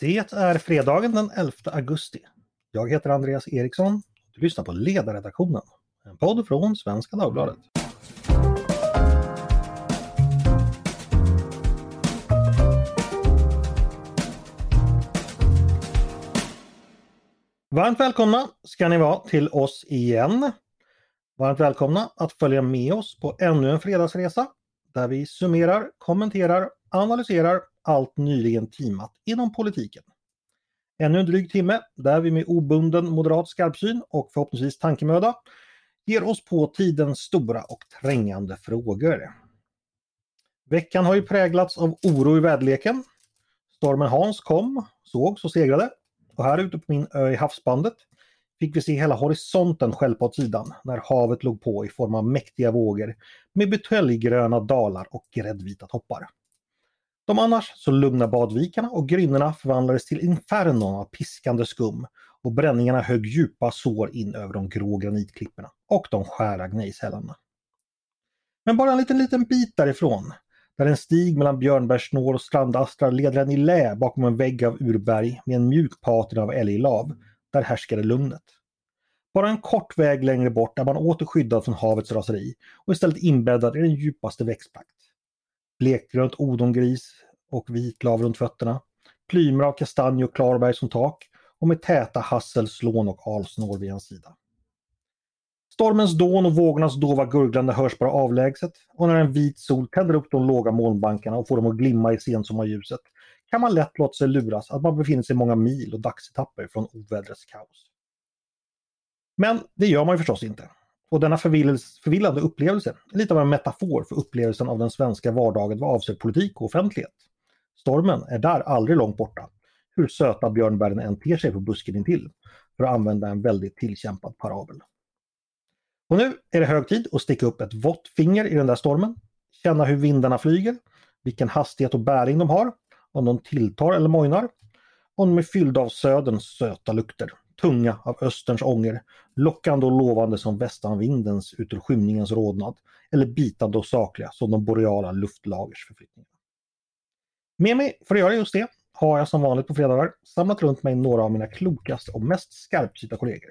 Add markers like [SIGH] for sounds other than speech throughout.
Det är fredagen den 11 augusti. Jag heter Andreas Eriksson. Du lyssnar på Ledarredaktionen, en podd från Svenska Dagbladet. Varmt välkomna ska ni vara till oss igen. Varmt välkomna att följa med oss på ännu en fredagsresa där vi summerar, kommenterar, analyserar allt nyligen timat inom politiken. Ännu en dryg timme där vi med obunden moderat skarpsyn och förhoppningsvis tankemöda ger oss på tidens stora och trängande frågor. Veckan har ju präglats av oro i väderleken. Stormen Hans kom, sågs och segrade. Och här ute på min ö i havsbandet fick vi se hela horisonten skälpa åt sidan när havet låg på i form av mäktiga vågor med buteljgröna dalar och gräddvita toppar. De annars så lugna badvikarna och grynnorna förvandlades till infernon av piskande skum och bränningarna högg djupa sår in över de grå granitklipporna och de skära gnejshällarna. Men bara en liten, liten bit därifrån, där en stig mellan björnbärssnår och strandastrar leder en i lä bakom en vägg av urberg med en mjuk patina av älglav, där härskade lugnet. Bara en kort väg längre bort är man åter skyddad från havets raseri och istället inbäddad i den djupaste växtprakt blekgrönt odongris och vitlav runt fötterna, plymer av kastanj och klarberg som tak och med täta hasselslån och alsnår vid hans sida. Stormens dån och vågornas dova gurglande hörs bara avlägset och när en vit sol tänder upp de låga molnbankarna och får dem att glimma i sensommarljuset kan man lätt låta sig luras att man befinner sig många mil och dagsetapper från ovädrets kaos. Men det gör man ju förstås inte. Och denna förvillande upplevelse är lite av en metafor för upplevelsen av den svenska vardagen vad avser politik och offentlighet. Stormen är där aldrig långt borta, hur söta björnbären än ter sig på busken intill, för att använda en väldigt tillkämpad parabel. Och nu är det hög tid att sticka upp ett vått finger i den där stormen, känna hur vindarna flyger, vilken hastighet och bäring de har, om de tilltar eller mojnar, om de är fyllda av söderns söta lukter, tunga av österns ånger, lockande och lovande som västanvindens ut ur skymningens rodnad, eller bitande och sakliga som de boreala luftlagers förflyttningar. Med mig för att göra just det har jag som vanligt på fredagar samlat runt mig några av mina klokaste och mest skarpsynta kollegor.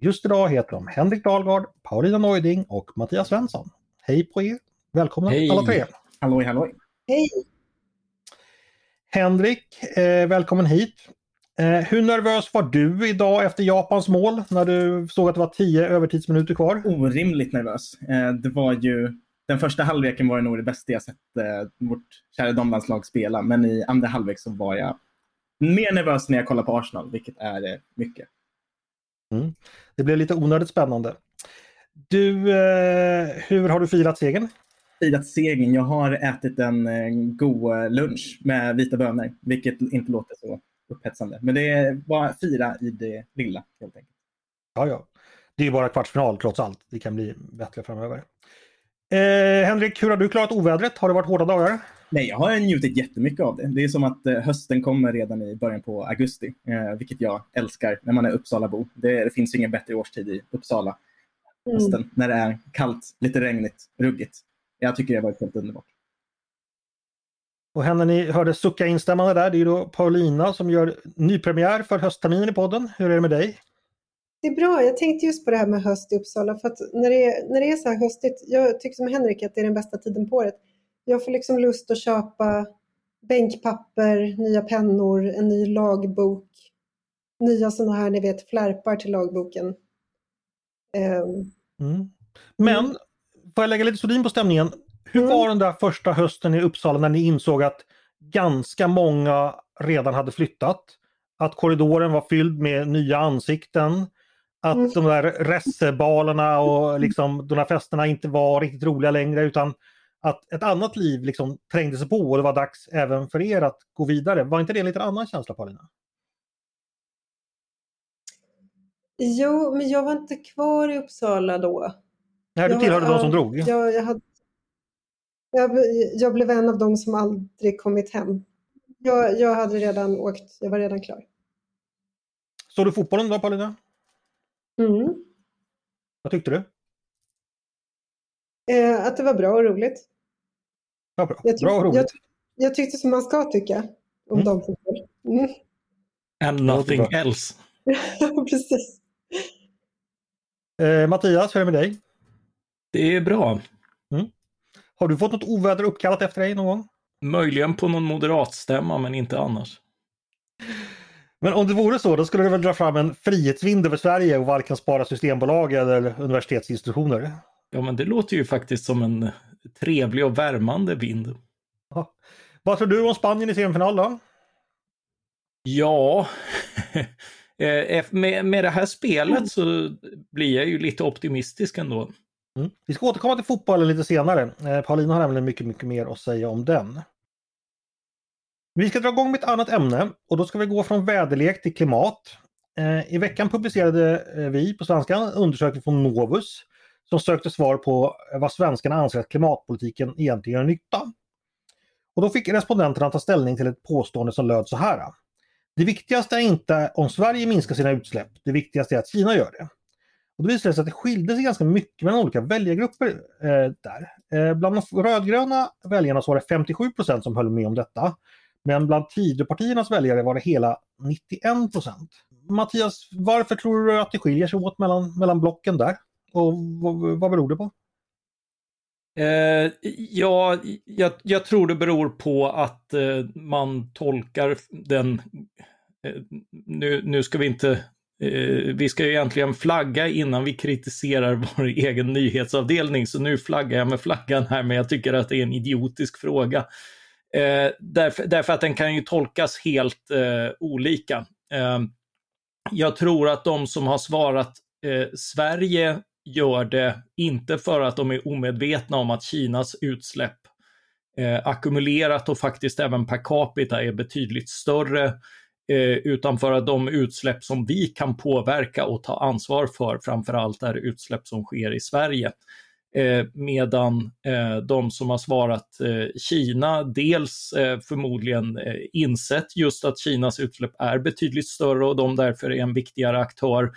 Just idag heter de Henrik Dahlgard, Paulina Neuding och Mattias Svensson. Hej på er! Välkomna Hej. alla tre! Halloj, halloj! Hej! Henrik, eh, välkommen hit! Eh, hur nervös var du idag efter Japans mål när du såg att det var 10 övertidsminuter kvar? Orimligt nervös. Eh, det var ju, den första halvleken var nog det bästa jag sett eh, vårt kära damlandslag spela, men i andra halvlek så var jag mer nervös när jag kollade på Arsenal, vilket är eh, mycket. Mm. Det blev lite onödigt spännande. Du, eh, hur har du firat segern? Firat segern. Jag har ätit en eh, god lunch med vita bönor, vilket inte låter så upphetsande. Men det var fira i det lilla helt enkelt. Ja, ja. Det är bara kvartsfinal trots allt. Det kan bli bättre framöver. Eh, Henrik, hur har du klarat ovädret? Har det varit hårda dagar? Nej, jag har njutit jättemycket av det. Det är som att eh, hösten kommer redan i början på augusti, eh, vilket jag älskar när man är Uppsalabo. Det, det finns ingen bättre årstid i Uppsala. Hösten, Mm. när det är kallt, lite regnigt, ruggigt. Jag tycker det har varit helt underbart. Och henne ni hörde sucka instämmande där, det är då Paulina som gör nypremiär för höstterminen i podden. Hur är det med dig? Det är bra. Jag tänkte just på det här med höst i Uppsala. För att när det, är, när det är så här höstigt, jag tycker som Henrik att det är den bästa tiden på året. Jag får liksom lust att köpa bänkpapper, nya pennor, en ny lagbok, nya sådana här, ni vet, flärpar till lagboken. Ehm, Mm. Men, får jag lägga lite sordin på stämningen? Hur var den där första hösten i Uppsala när ni insåg att ganska många redan hade flyttat? Att korridoren var fylld med nya ansikten? Att Mm. de där ressebalarna och liksom de där festerna inte var riktigt roliga längre utan att ett annat liv liksom trängde sig på och det var dags även för er att gå vidare. Var inte det en lite annan känsla Paulina? jo, men jag var inte kvar i Uppsala då. Nej, du Jag- tillhörde de som drog. Jag, jag, hade, jag, jag blev en av dem som aldrig kommit hem. Jag, jag hade redan åkt, jag var redan klar. Såg du fotbollen då Paulina? Mm. Vad tyckte du? Eh, att det var bra och roligt. Ja, bra. Jag, tyck- bra och roligt. jag, jag tyckte som man ska tycka om Mm. damfotboll. Mm. And nothing else. [LAUGHS] Precis. Eh, Mattias, hur är det med dig? Det är bra. Har du fått något oväder uppkallat efter dig någon gång? Möjligen på någon moderatstämma, men inte annars. Men om det vore så, då skulle det väl dra fram en frihetsvind över Sverige och varken spara Systembolag eller universitetsinstitutioner. Ja, men det låter ju faktiskt som en trevlig och värmande vind. Ja. Vad tror du om Spanien i semifinal då? Ja, [LAUGHS] eh, med, med det här spelet så blir jag ju lite optimistisk ändå. Mm. Vi ska återkomma till fotbollen lite senare. Eh, Paulina har nämligen mycket, mycket mer att säga om den. Vi ska dra igång med ett annat ämne och då ska vi gå från väderlek till klimat. Eh, I veckan publicerade eh, vi på svenska en undersökning från Novus som sökte svar på vad svenskarna anser att klimatpolitiken egentligen gör nytta. Och då fick respondenterna ta ställning till ett påstående som löd så här. Det viktigaste är inte om Sverige minskar sina utsläpp, det viktigaste är att Kina gör det. Och det visade sig att det skilde sig ganska mycket mellan olika väljargrupper eh, där. Eh, bland de rödgröna väljarna så var det 57 procent som höll med om detta. Men bland Tidöpartiernas väljare var det hela 91 procent. Mattias, varför tror du att det skiljer sig åt mellan, mellan blocken där? Och vad, vad beror det på? Eh, ja, jag, jag, tror det beror på att eh, man tolkar den... Eh, nu, nu ska vi inte... Eh, vi ska ju egentligen flagga innan vi kritiserar [LAUGHS] vår egen nyhetsavdelning, så nu flaggar jag med flaggan här, men jag tycker att det är en idiotisk fråga. Eh, därför, därför, att den kan ju tolkas helt eh, olika. Eh, jag tror att de som har svarat eh, Sverige gör det inte för att de är omedvetna om att Kinas utsläpp eh, ackumulerat och faktiskt även per capita är betydligt större, Eh, utan för att de utsläpp som vi kan påverka och ta ansvar för framförallt är utsläpp som sker i Sverige. Eh, medan eh, de som har svarat eh, Kina dels eh, förmodligen eh, insett just att Kinas utsläpp är betydligt större och de därför är en viktigare aktör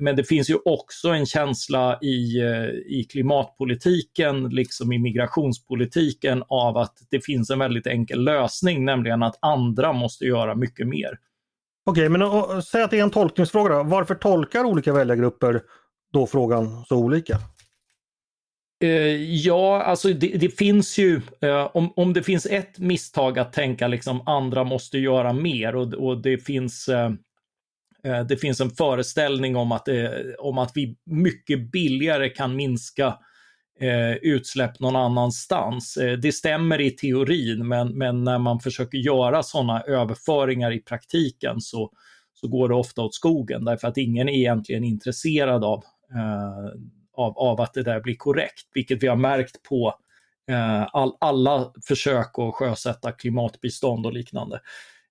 men det finns ju också en känsla i, eh, i klimatpolitiken, liksom i migrationspolitiken, av att det finns en väldigt enkel lösning, nämligen att andra måste göra mycket mer. Okej, men och, säg att det är en tolkningsfråga. Då. Varför tolkar olika väljargrupper då frågan så olika? Eh, ja, alltså det, det finns ju, om, om det finns ett misstag att tänka liksom andra måste göra mer och, och det finns Eh, Eh, det finns en föreställning om att, eh, om att vi mycket billigare kan minska eh, utsläpp någon annanstans. Eh, det stämmer i teorin, men, men när man försöker göra sådana överföringar i praktiken så, så går det ofta åt skogen därför att ingen är egentligen intresserad av, eh, av, av att det där blir korrekt, vilket vi har märkt på all, alla försök att sjösätta klimatbistånd och liknande.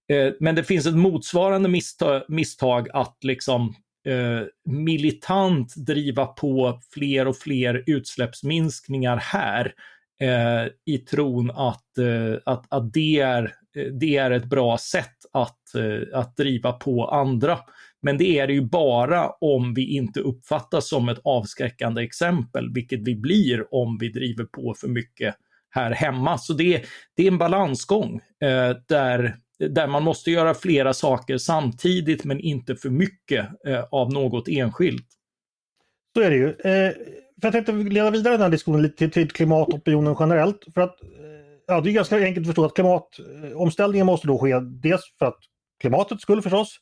Eh, men det finns ett motsvarande misstag, misstag att liksom eh, militant driva på fler och fler utsläppsminskningar här eh, i tron att, eh, att, att det, är, eh, det är ett bra sätt att, eh, att driva på andra. Men det är det ju bara om vi inte uppfattas som ett avskräckande exempel, vilket vi blir om vi driver på för mycket här hemma. Så det, det är en balansgång eh, där där man måste göra flera saker samtidigt men inte för mycket eh, av något enskilt. Så är det ju. Eh, för jag tänkte leda vidare den här diskussionen lite till, till klimatopinionen generellt. För att, eh, ja, det är ganska enkelt att förstå att klimatomställningen måste då ske dels för att klimatets skull förstås.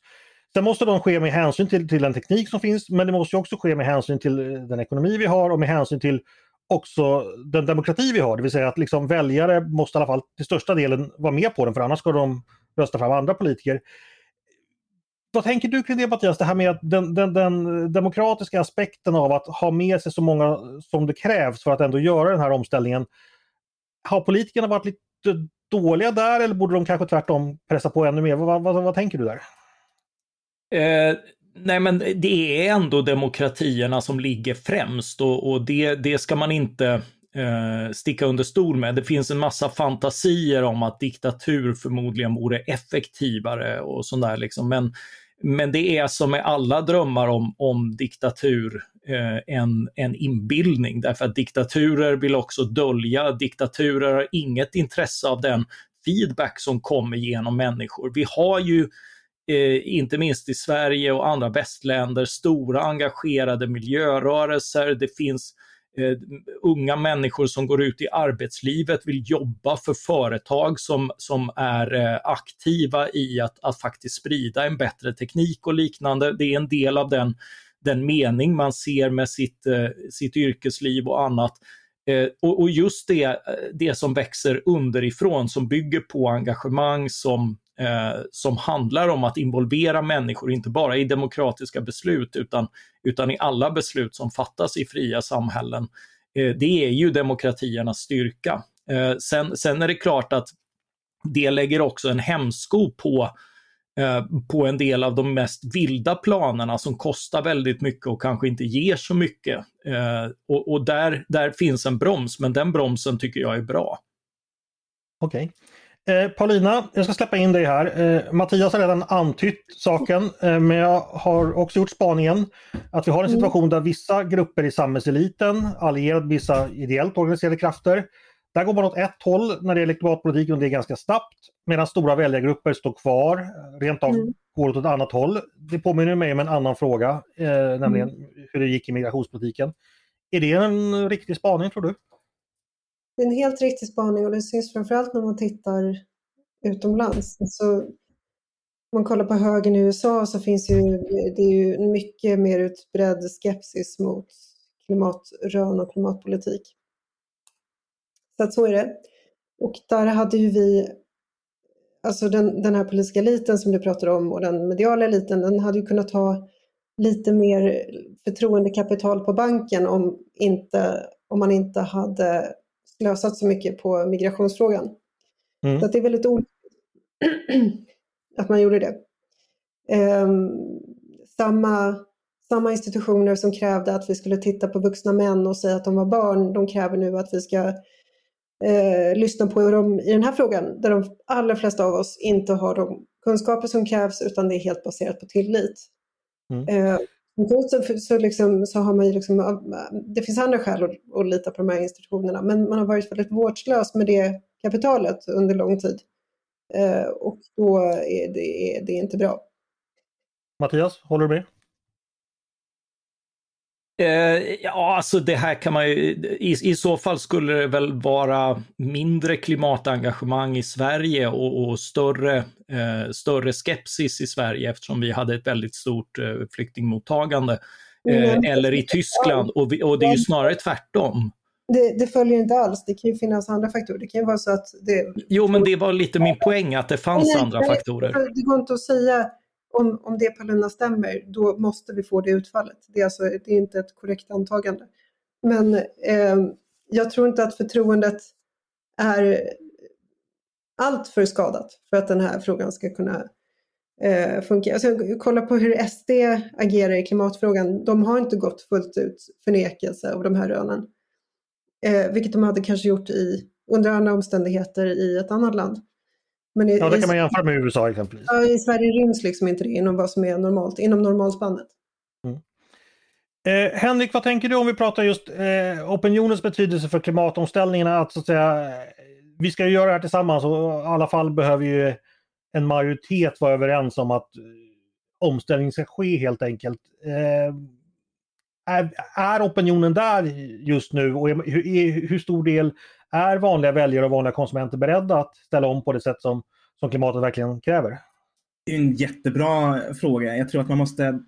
Sen måste de ske med hänsyn till, till den teknik som finns men det måste också ske med hänsyn till eh, den ekonomi vi har och med hänsyn till också den demokrati vi har. Det vill säga att liksom väljare måste i alla fall till största delen vara med på den för annars ska de rösta fram andra politiker. Vad tänker du kring det Mattias, det här med den, den, den, demokratiska aspekten av att ha med sig så många som det krävs för att ändå göra den här omställningen. Har politikerna varit lite dåliga där eller borde de kanske tvärtom pressa på ännu mer? Vad, vad, vad tänker du där? Eh, nej men det är ändå demokratierna som ligger främst och, och det, det ska man inte eh, sticka under stol med. Det finns en massa fantasier om att diktatur förmodligen vore effektivare och sådär liksom. Men, men det är som med alla drömmar om, om diktatur eh, en, en inbildning därför att diktaturer vill också dölja, diktaturer har inget intresse av den feedback som kommer genom människor. Vi har ju eh, inte minst i Sverige och andra västländer, stora engagerade miljörörelser. Det finns Eh, unga människor som går ut i arbetslivet, vill jobba för företag som, som är eh, aktiva i att, att faktiskt sprida en bättre teknik och liknande. Det är en del av den, den mening man ser med sitt, eh, sitt yrkesliv och annat. Eh, och, och, just det, eh, det som växer underifrån, som bygger på engagemang, som, eh, som handlar om att involvera människor, inte bara i demokratiska beslut, utan, utan i alla beslut som fattas i fria samhällen. Eh, det är ju demokratiernas styrka. Eh, sen, sen är det klart att det lägger också en hämsko på eh, på en del av de mest vilda planerna som kostar väldigt mycket och kanske inte ger så mycket. Eh, och, och där, där finns en broms, men den bromsen tycker jag är bra. Okej. Okay. Eh, Paulina, jag ska släppa in dig här. Eh, Mattias har redan antytt saken, eh, men jag har också gjort spaningen att vi har en mm. situation där vissa grupper i samhällseliten, allierade med vissa ideellt organiserade krafter, där går man åt ett håll när det gäller klimatpolitiken och det är ganska snabbt. Medan stora väljargrupper står kvar, rent av mm. går åt ett annat håll. Det påminner mig om en annan fråga, eh, nämligen mm. hur det gick i migrationspolitiken. Är det en riktig spaning tror du? Det är en helt riktig spaning och det syns framförallt när man tittar utomlands. Alltså, om man kollar på högern i USA så finns ju, det är ju mycket mer utbredd skepsis mot klimatrön och klimatpolitik. Så att så är det. Och där hade ju vi, alltså den, den här politiska eliten som du pratar om och den mediala eliten, den hade ju kunnat ha lite mer förtroendekapital på banken om, inte, om man inte hade slösat så mycket på migrationsfrågan. Mm. Så det är väldigt olyckligt [CLEARS THROAT] att man gjorde det. Um, samma, samma institutioner som krävde att vi skulle titta på vuxna män och säga att de var barn, de kräver nu att vi ska eh, lyssna på dem i den här frågan, där de allra flesta av oss inte har de kunskaper som krävs utan det är helt baserat på tillit. Mm. Eh, så, så, liksom, så har man liksom, det finns andra skäl att, att lita på de här institutionerna, men man har varit väldigt vårdslös med det kapitalet under lång tid. Eh, och då är det, det är inte bra. Mattias, håller du med? Eh, ja, alltså det här kan man ju, i, i så fall skulle det väl vara mindre klimatengagemang i Sverige och, och större, eh, större skepsis i Sverige eftersom vi hade ett väldigt stort eh, flyktingmottagande. Mm. Eller i Tyskland och, vi, och det är ju snarare tvärtom. Det, det, följer inte alls. Det kan ju finnas andra faktorer. Det kan ju vara så att det... Jo, men det var lite min poäng att det fanns nej, andra faktorer. Det går inte att säga om, om det Paulina stämmer, då måste vi få det utfallet. Det är, alltså, det är inte ett korrekt antagande. Men eh, jag tror inte att förtroendet är allt för skadat för att den här frågan ska kunna eh, funka. Alltså, kolla på hur SD agerar i klimatfrågan. De har inte gått fullt ut förnekelse av de här rönen. Eh, vilket de hade kanske gjort i, under andra omständigheter i ett annat land. Men i, ja, det kan man jämföra med USA exempelvis. Ja, I Sverige ryms liksom inte det inom vad som är normalt, inom normalspannet. Mm. Eh, Henrik, vad tänker du om vi pratar just eh, opinionens betydelse för klimatomställningarna? Att, så att säga, vi ska ju göra det här tillsammans och i alla fall behöver ju en majoritet vara överens om att eh, omställning ska ske helt enkelt. Eh, är, är opinionen där just nu och hur, hur stor del är vanliga väljare och vanliga konsumenter beredda att ställa om på det sätt som, som klimatet verkligen kräver? Det är en jättebra fråga. Jag tror att man måste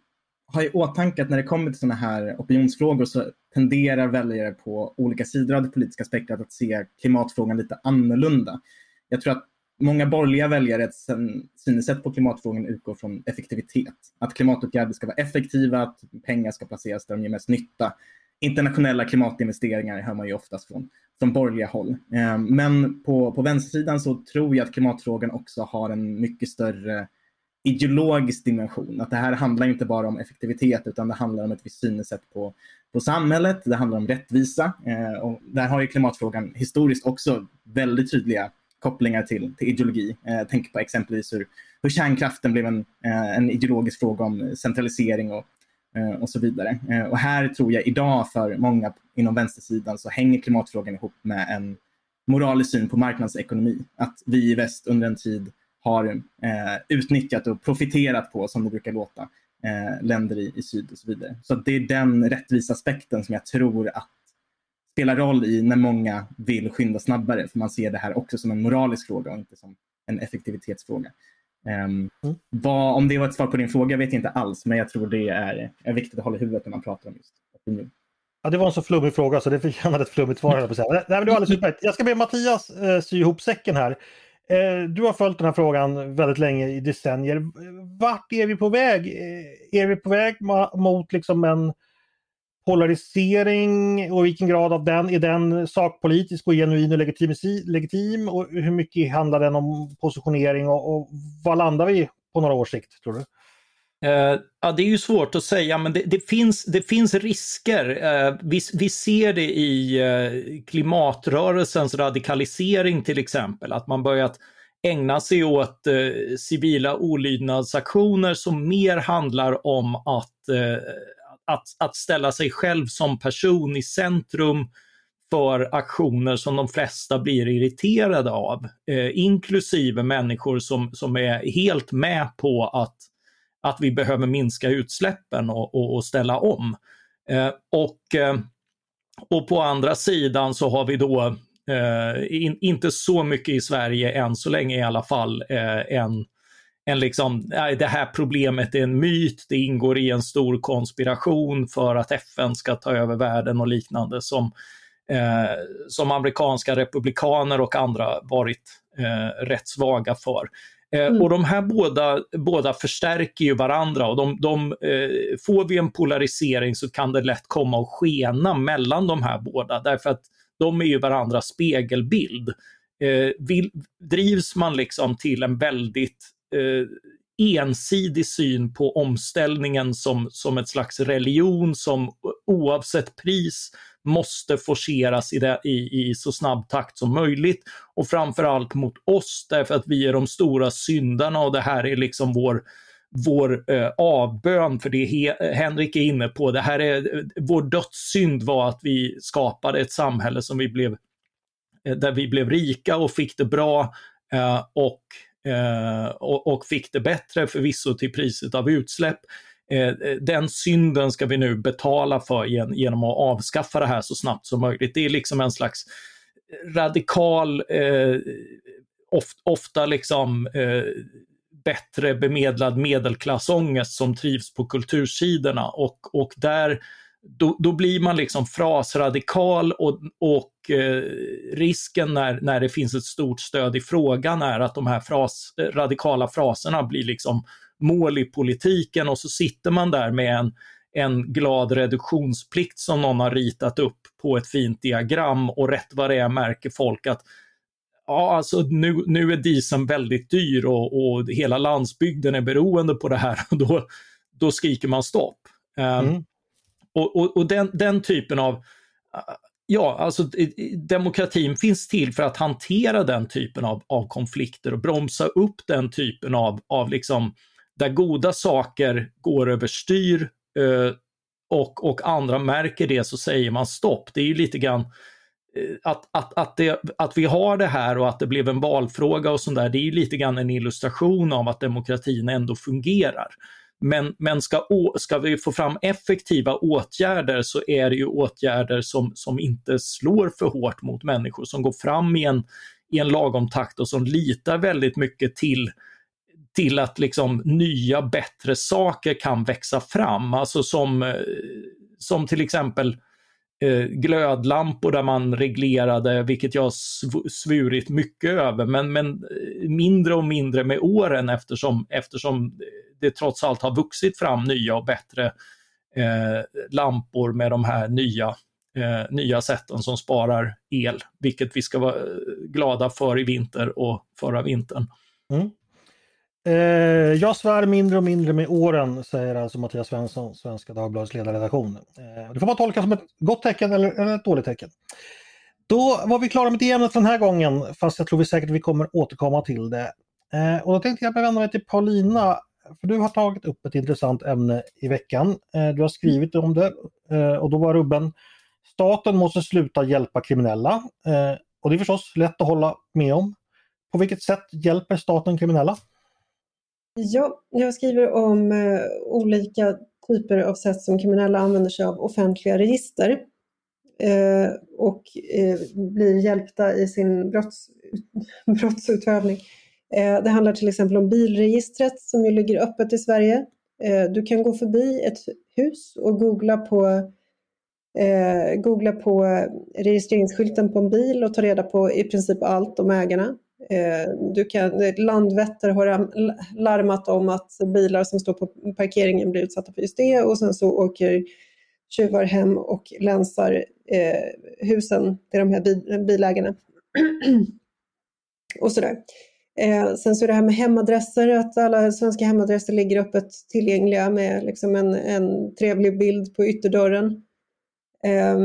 ha i åtanke att när det kommer till sådana här opinionsfrågor så tenderar väljare på olika sidor av det politiska spektrat att se klimatfrågan lite annorlunda. Jag tror att många borgerliga väljare synsätt på klimatfrågan utgår från effektivitet. Att klimatåtgärder ska vara effektiva, att pengar ska placeras där de ger mest nytta internationella klimatinvesteringar hör man ju oftast från, från borgerliga håll. Ehm, men på, på vänstersidan så tror jag att klimatfrågan också har en mycket större ideologisk dimension. Att det här handlar inte bara om effektivitet utan det handlar om ett visst synsätt på, på samhället. Det handlar om rättvisa. Ehm, och där har ju klimatfrågan historiskt också väldigt tydliga kopplingar till, till ideologi. Eh, tänk på exempelvis hur, hur kärnkraften blev en, eh, en ideologisk fråga om centralisering och Eh, och så vidare. Eh, och här tror jag idag för många inom vänstersidan så hänger klimatfrågan ihop med en moralisk syn på marknadsekonomi. Att vi i väst under en tid har eh, utnyttjat och profiterat på, som det brukar låta, eh, länder i, i syd och så vidare. Så det är den rättvisa aspekten som jag tror att spelar roll i när många vill skynda snabbare. För man ser det här också som en moralisk fråga och inte som en effektivitetsfråga. Um, vad, om det var ett svar på din fråga vet jag inte alls, men jag tror det är, är viktigt att hålla i huvudet när man pratar om just opinion. Ja, det var en så flummig fråga så det förtjänade ett flummigt svar. Nej, men det var alldeles [LAUGHS] utmärkt. Jag ska be Mattias eh, sy ihop säcken här. Eh, du har följt den här frågan väldigt länge, i decennier. Vart är vi på väg? Eh, är vi på väg mot liksom en polarisering och vilken grad av den, är den sakpolitisk och genuin och legitim? legitim och hur mycket handlar den om positionering och, och vad landar vi på några års sikt tror du? Uh, ja, det är ju svårt att säga, men det, det finns, det finns risker. Uh, vi, vi ser det i uh, klimatrörelsens radikalisering till exempel, att man börjat ägna sig åt civila olydnadsaktioner som mer handlar om att att, att ställa sig själv som person i centrum för aktioner som de flesta blir irriterade av, eh, inklusive människor som, som är helt med på att, att vi behöver minska utsläppen och, och, och ställa om. Eh, och, eh, och på andra sidan så har vi då, eh, in, inte så mycket i Sverige än så länge i alla fall, eh, en en liksom, det här problemet är en myt, det ingår i en stor konspiration för att FN ska ta över världen och liknande som, eh, som amerikanska republikaner och andra varit eh, rätt svaga för. Eh, mm. Och de här båda, båda förstärker ju varandra och de, de eh, får vi en polarisering så kan det lätt komma att skena mellan de här båda därför att de är ju varandras spegelbild. Eh, vill, drivs man liksom till en väldigt Eh, ensidig syn på omställningen som, som ett slags religion som eh, oavsett pris måste forceras i, det, i, i så snabb takt som möjligt. Och framförallt mot oss därför att vi är de stora syndarna och det här är liksom vår vår eh, avbön för det he Henrik är inne på. Det här är, eh, vår dödssynd var att vi skapade ett samhälle som vi blev, eh, där vi blev rika och fick det bra eh, och Eh, och, och, fick det bättre förvisso till priset av utsläpp. Eh, eh den synden ska vi nu betala för genom att avskaffa det här så snabbt som möjligt. Det är liksom en slags radikal, eh, ofta liksom eh, bättre bemedlad medelklassångest som trivs på kultursidorna och, och där då, då blir man liksom frasradikal och, och eh, risken när, när det finns ett stort stöd i frågan är att de här fras, eh, radikala fraserna blir liksom mål i politiken och så sitter man där med en, en glad reduktionsplikt som någon har ritat upp på ett fint diagram och rätt vad det är märker folk att ja, alltså nu, nu är dieseln väldigt dyr och, och hela landsbygden är beroende på det här [LAUGHS] och då, då skriker man stopp. Ehm, mm. Och, och, och den, den, typen av Ja, alltså demokratin finns till för att hantera den typen av, av konflikter och bromsa upp den typen av, av liksom, där goda saker går överstyr eh, och, och andra märker det så säger man stopp. Det är ju lite grann eh, att, att, att, det, att vi har det här och att det blev en valfråga och sånt där, det är ju lite grann en illustration av att demokratin ändå fungerar. Men, men ska, ska vi få fram effektiva åtgärder så är det ju åtgärder som, som inte slår för hårt mot människor, som går fram i en, i en lagom takt och som litar väldigt mycket till till att liksom nya bättre saker kan växa fram. Alltså som, eh, som till exempel eh, Eh, glödlampor där man reglerade, vilket jag svurit mycket över, men, men eh, mindre och mindre med åren eftersom, eftersom det trots allt har vuxit fram nya och bättre eh, lampor med de här nya, eh, nya sätten som sparar el, vilket vi ska vara eh, glada för i vinter och förra vintern. Mm. Eh, jag svär mindre och mindre med åren, säger alltså Mattias Svensson, Svenska Dagbladets ledarredaktion. Eh, det får man tolka som ett gott tecken eller, eller ett dåligt tecken. Då var vi klara med det ämnet den här gången, fast jag tror vi säkert vi kommer återkomma till det. Eh, och då tänkte jag vända mig till Paulina för du har tagit upp ett intressant ämne i veckan. Eh, du har skrivit om det eh, och då var rubben Staten måste sluta hjälpa kriminella. Eh, och det är förstås lätt att hålla med om. På vilket sätt hjälper staten kriminella? Ja, jag skriver om eh, olika typer av sätt som kriminella använder sig av offentliga register eh, och eh, blir hjälpta i sin brotts, [LAUGHS] brottsutövning. Eh, det handlar till exempel om bilregistret som ju ligger öppet i Sverige. Eh, du kan gå förbi ett hus och googla på, eh, googla på eh, registreringsskylten på en bil och ta reda på i princip allt om ägarna. Eh, du kan, Landvetter har larmat om att bilar som står på parkeringen blir utsatta för just det och sen så åker tjuvar hem och länsar eh, husen till de här bilägarna. [CLEARS THROAT] och sådär. Eh, sen så är det här med hemadresser, att alla svenska hemadresser ligger öppet tillgängliga med liksom en, en trevlig bild på ytterdörren. Eh,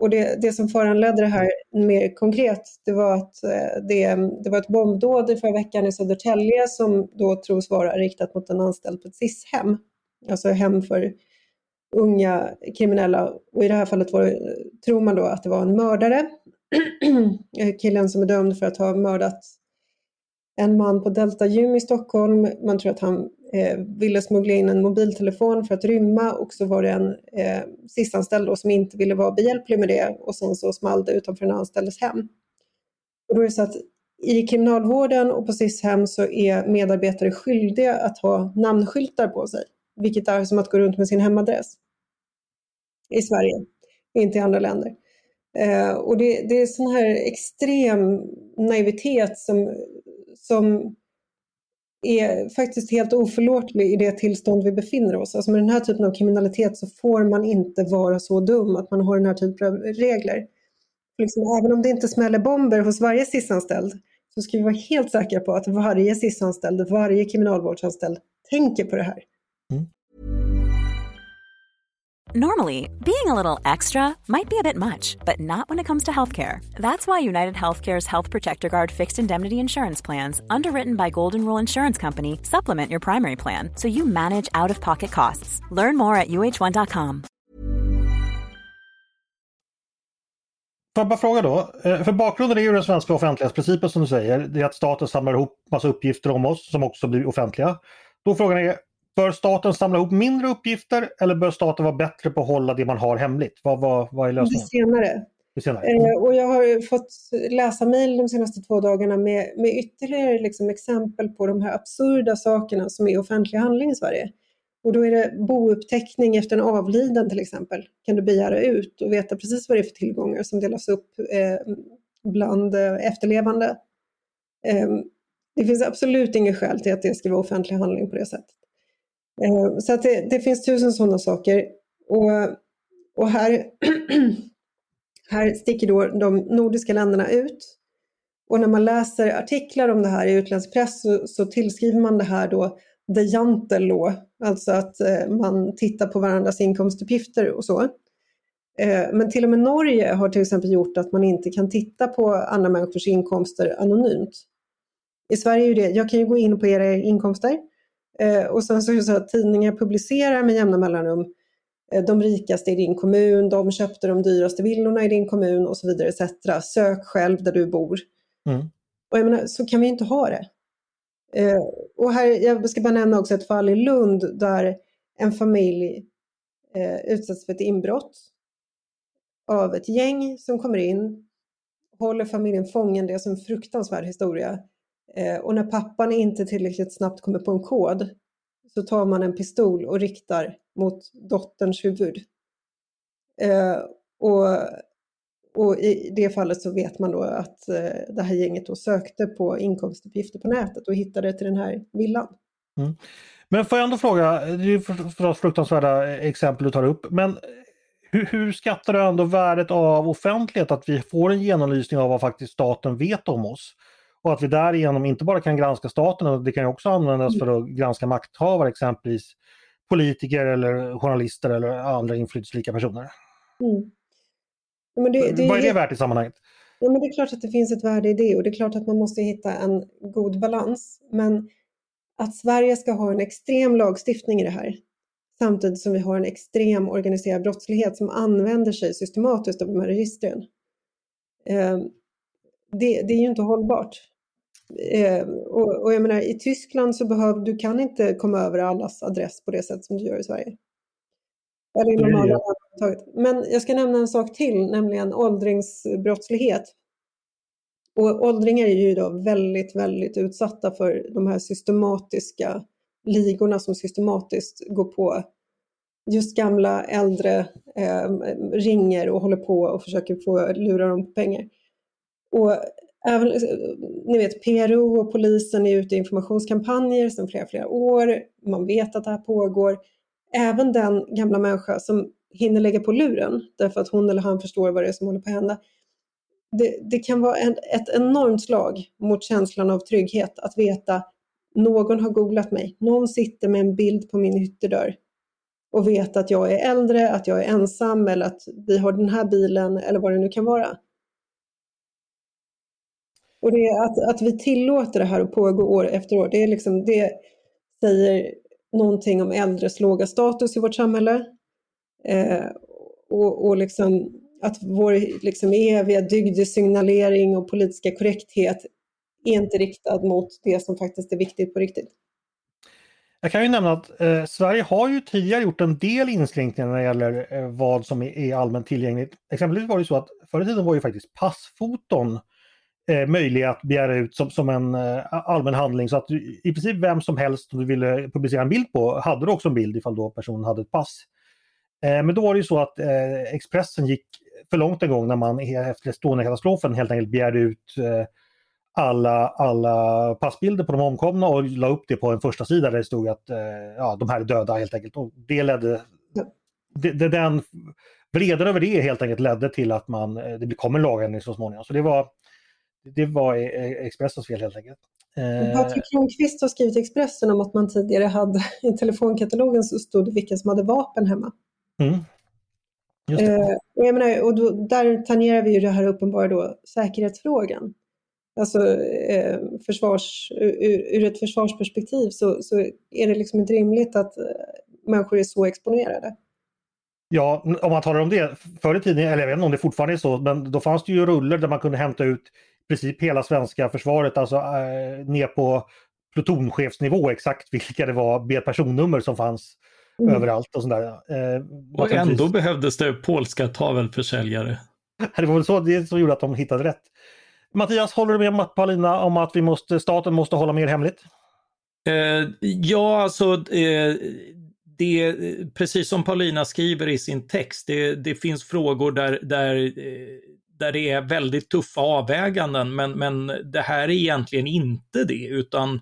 och det, det som föranledde det här mer konkret, det var att eh, det, det var ett bombdåd i förra veckan i Södertälje som då tros vara riktat mot en anställd på ett SIS-hem. Alltså hem för unga kriminella. Och i det här fallet var, tror man då att det var en mördare. [CLEARS THROAT] Killen som är dömd för att ha mördat en man på Delta Gym i Stockholm. Man tror att han eh, ville smuggla in en mobiltelefon för att rymma och så var det en eh, SIS-anställd som inte ville vara behjälplig med det och sen så small det utanför den anställdes hem. Och då är det så att i kriminalvården och på SIS-hem så är medarbetare skyldiga att ha namnskyltar på sig, vilket är som att gå runt med sin hemadress i Sverige, inte i andra länder. Eh, och det, det är sån här extrem naivitet som som är faktiskt helt oförlåtlig i det tillstånd vi befinner oss. Alltså med den här typen av kriminalitet så får man inte vara så dum att man har den här typen av regler. Liksom, även om det inte smäller bomber hos varje SIS-anställd så ska vi vara helt säkra på att varje SIS-anställd, varje kriminalvårdsanställd tänker på det här. Normally, being a little extra might be a bit much, but not when it comes to healthcare. That's why United Healthcare's Health Protector Guard fixed indemnity insurance plans, underwritten by Golden Rule Insurance Company, supplement your primary plan so you manage out of pocket costs. Learn more at uh1.com. Får fråga då, eh, för bakgrunden är ju den svenska offentlighetsprincipen som du säger, det är att staten samlar ihop massa uppgifter om oss som också blir offentliga. Då frågan är, Bör staten samla ihop mindre uppgifter eller bör staten vara bättre på att hålla det man har hemligt? Vad, vad, vad är lösningen? Det senare. Det senare. Eh, och jag har fått läsa mejl de senaste två dagarna med, med ytterligare liksom exempel på de här absurda sakerna som är offentlig handling i Sverige. Och då är det bouppteckning efter en avliden till exempel. Kan du begära ut och veta precis vad det är för tillgångar som delas upp eh, bland eh, efterlevande. Eh, det finns absolut inget skäl till att det ska vara offentlig handling på det sättet. Eh, så att det, det finns tusen sådana saker. Och, och här, [CLEARS THROAT] här sticker då de nordiska länderna ut. Och när man läser artiklar om det här i utländsk press så, så tillskriver man det här då the jantel law, alltså att eh, man tittar på varandras inkomstuppgifter och så. Eh, men till och med Norge har till exempel gjort att man inte kan titta på andra människors inkomster anonymt. I Sverige är det, jag kan ju gå in på era inkomster och sen så så att tidningar publicerar med jämna mellanrum eh, de rikaste i din kommun, de köpte de dyraste villorna i din kommun och så vidare. etc. Sök själv där du bor. Mm. Och jag menar, så kan vi inte ha det. Eh, och här, jag ska bara nämna också ett fall i Lund där en familj eh, utsätts för ett inbrott av ett gäng som kommer in, håller familjen fången, det är alltså en fruktansvärd historia. Eh, och när pappan inte tillräckligt snabbt kommer på en kod så tar man en pistol och riktar mot dotterns huvud. Eh, och, och i det fallet så vet man då att eh, det här gänget då sökte på inkomstuppgifter på nätet och hittade till den här villan. Mm. Men får jag ändå fråga, det är förstås fruktansvärda eh, exempel du tar upp, men hur, hur, skattar du ändå värdet av offentlighet, att vi får en genomlysning av vad faktiskt staten vet om oss? Och att vi därigenom inte bara kan granska staten, det kan också användas mm. för att granska makthavare, exempelvis politiker eller journalister eller andra inflytelserika personer. Mm. Men det, det, Vad är det värt i sammanhanget? Ja, men det är klart att det finns ett värde i det och det är klart att man måste hitta en god balans. Men att Sverige ska ha en extrem lagstiftning i det här samtidigt som vi har en extrem organiserad brottslighet som använder sig systematiskt av de här registren. Det, det är ju inte hållbart. Eh, och, och, jag menar, i Tyskland så behöver du kan inte komma över allas adress på det sätt som du gör i Sverige. Eller i normala Men jag ska nämna en sak till, nämligen åldringsbrottslighet. Och åldringar är ju då väldigt, väldigt utsatta för de här systematiska ligorna som systematiskt går på just gamla äldre eh, ringer och håller på och försöker få lura dem på pengar. Och även, eh, ni vet, PRO och polisen är ute i informationskampanjer sedan flera, flera år. Man vet att det här pågår. Även den gamla människa som hinner lägga på luren därför att hon eller han förstår vad det är som håller på att hända. Det, det kan vara en, ett enormt slag mot känslan av trygghet att veta någon har googlat mig, någon sitter med en bild på min ytterdörr och vet att jag är äldre, att jag är ensam eller att vi har den här bilen eller vad det nu kan vara. Och det är att, att vi tillåter det här att pågå år efter år, det, är liksom, det säger någonting om äldres låga status i vårt samhälle. Eh, och, och liksom att vår liksom eviga dygdesignalering och politiska korrekthet är inte riktad mot det som faktiskt är viktigt på riktigt. Jag kan ju nämna att eh, Sverige har ju tidigare gjort en del inskränkningar när det gäller eh, vad som är, är allmänt tillgängligt. Exempelvis var det så att förr i tiden var ju faktiskt passfoton eh, möjliga att begära ut som, som en eh, allmän handling så att du, i princip vem som helst som du ville publicera en bild på hade du också en bild ifall då personen hade ett pass. Eh, men då var det ju så att eh, Expressen gick för långt en gång när man efter Estonia-katastrofen helt enkelt begärde ut eh, alla, alla passbilder på de omkomna och la upp det på en första sida där det stod att eh, ja, de här är döda helt enkelt. Och det ledde, det, det, den vreden över det helt enkelt ledde till att man, det kom en lagändring så småningom. Så det var, det var Expressens fel helt enkelt. Patrik Kronqvist har skrivit Expressen om att man tidigare hade [LAUGHS] i telefonkatalogen så stod det vilka som hade vapen hemma. Mm. Eh, och jag menar, och då, där tangerar vi ju det här uppenbara då, säkerhetsfrågan. Alltså eh, försvars, ur, ur, ett försvarsperspektiv så, så är det liksom inte rimligt att eh, människor är så exponerade. Ja, om man talar om det. Förr i tiden, eller jag vet inte om det fortfarande är så, men då fanns det ju ruller där man kunde hämta ut i princip hela svenska försvaret, alltså eh, ner på plutonchefsnivå exakt [LAUGHS] vilka det var, med personnummer som fanns mm. överallt och sådär. Eh, och ändå behövdes det polska tavelförsäljare. [LAUGHS] det var väl så det som gjorde att de hittade rätt. Mattias, håller du med Paulina om att vi måste, staten måste hålla mer hemligt? Eh, ja, alltså eh, det, precis som Paulina skriver i sin text, det, det finns frågor där, där, eh, där det är väldigt tuffa avväganden, men, men det här är egentligen inte det, utan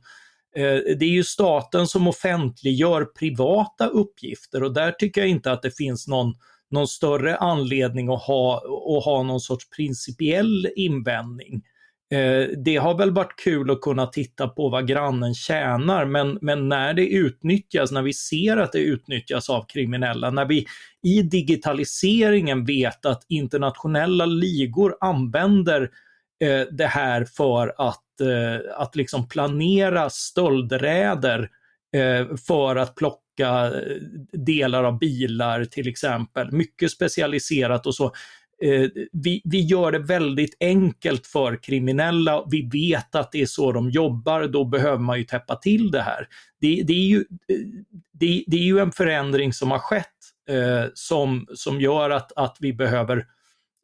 eh, det är ju staten som offentliggör privata uppgifter och där tycker jag inte att det finns någon någon större anledning att ha, att ha någon sorts principiell invändning. Eh, det har väl varit kul att kunna titta på vad grannen tjänar, men, men när det utnyttjas, när vi ser att det utnyttjas av kriminella, när vi i digitaliseringen vet att internationella ligor använder eh, det här för att, eh, att liksom planera stöldräder eh, för att plocka eh, delar av bilar till exempel. Mycket specialiserat och så. Eh, vi, vi gör det väldigt enkelt för kriminella. Vi vet att det är så de jobbar, då behöver man ju täppa till det här. Det, det är, ju, eh, det, det, är ju en förändring som har skett eh, som, som gör att, att vi behöver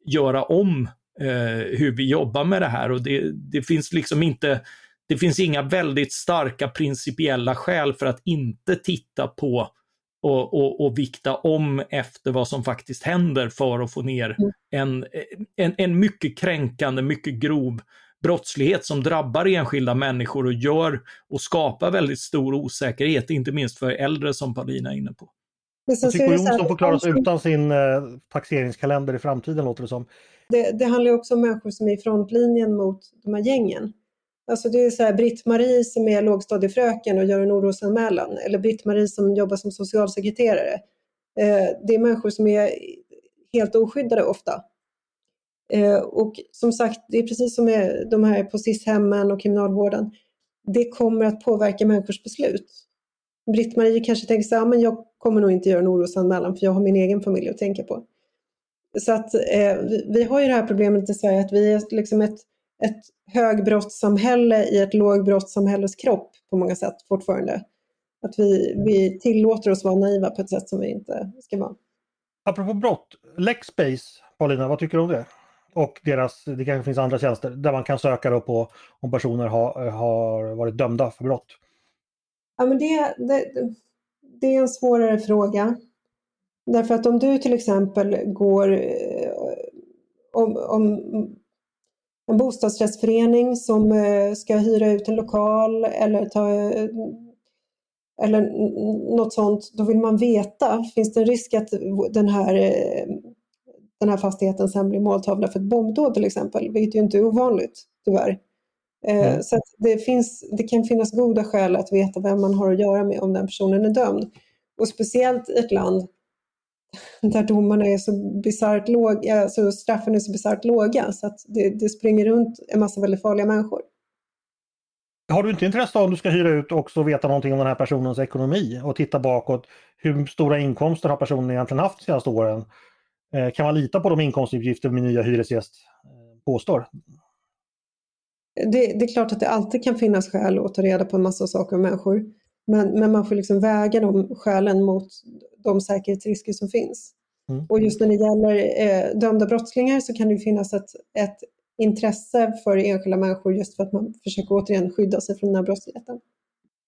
göra om eh, hur vi jobbar med det här och det, det finns liksom inte det finns inga väldigt starka principiella skäl för att inte titta på och, och, och vikta om efter vad som faktiskt händer för att få ner mm. en, en, en mycket kränkande, mycket grov brottslighet som drabbar enskilda människor och gör och skapar väldigt stor osäkerhet, inte minst för äldre som Paulina är inne på. Tycker Jonsson får klara sig utan sin eh, taxeringskalender i framtiden låter det som. Det, det handlar också om människor som är i frontlinjen mot de här gängen. Alltså det är så här Britt-Marie som är lågstadiefröken och gör en orosanmälan eller Britt-Marie som jobbar som socialsekreterare. Eh, det är människor som är helt oskyddade ofta. Eh, och som sagt, det är precis som med de här på SIS-hemmen och kriminalvården. Det kommer att påverka människors beslut. Britt-Marie kanske tänker så här, men jag kommer nog inte göra en orosanmälan för jag har min egen familj att tänka på. Så att eh, vi, vi, har ju det här problemet i Sverige att vi är liksom ett ett högbrottssamhälle i ett lågbrottssamhälles kropp på många sätt fortfarande. Att vi, vi tillåter oss vara naiva på ett sätt som vi inte ska vara. Apropå brott, Lexbase, Paulina, vad tycker du om det? Och deras, det kanske finns andra tjänster där man kan söka på om personer har, har varit dömda för brott. Ja, men det, det, det är en svårare fråga. Därför att om du till exempel går eh, om, om en bostadsrättsförening som eh, ska hyra ut en lokal eller ta eller något sånt, då vill man veta, finns det en risk att den här, eh, den här fastigheten sen blir måltavla för ett bombdåd till exempel, vilket ju inte är ovanligt tyvärr. Mm. Så det, finns, det kan finnas goda skäl att veta vem man har att göra med om den personen är dömd. Och speciellt i ett land där domarna är så bisarrt låga, alltså straffen är så bisarrt låga så att det, det springer runt en massa väldigt farliga människor. Har du inte intresse av om du ska hyra ut också veta någonting om den här personens ekonomi och titta bakåt? Hur stora inkomster har personen egentligen haft de senaste åren? Eh, kan man lita på de inkomstuppgifter min nya hyresgäst eh, påstår? Det, det, är klart att det alltid kan finnas skäl att ta reda på en massa saker om människor. Men, men man får liksom väga de skälen mot de säkerhetsrisker som finns. Mm. Och just när det gäller eh, dömda brottslingar så kan det finnas ett, ett intresse för enskilda människor just för att man försöker återigen skydda sig från den här brottsligheten.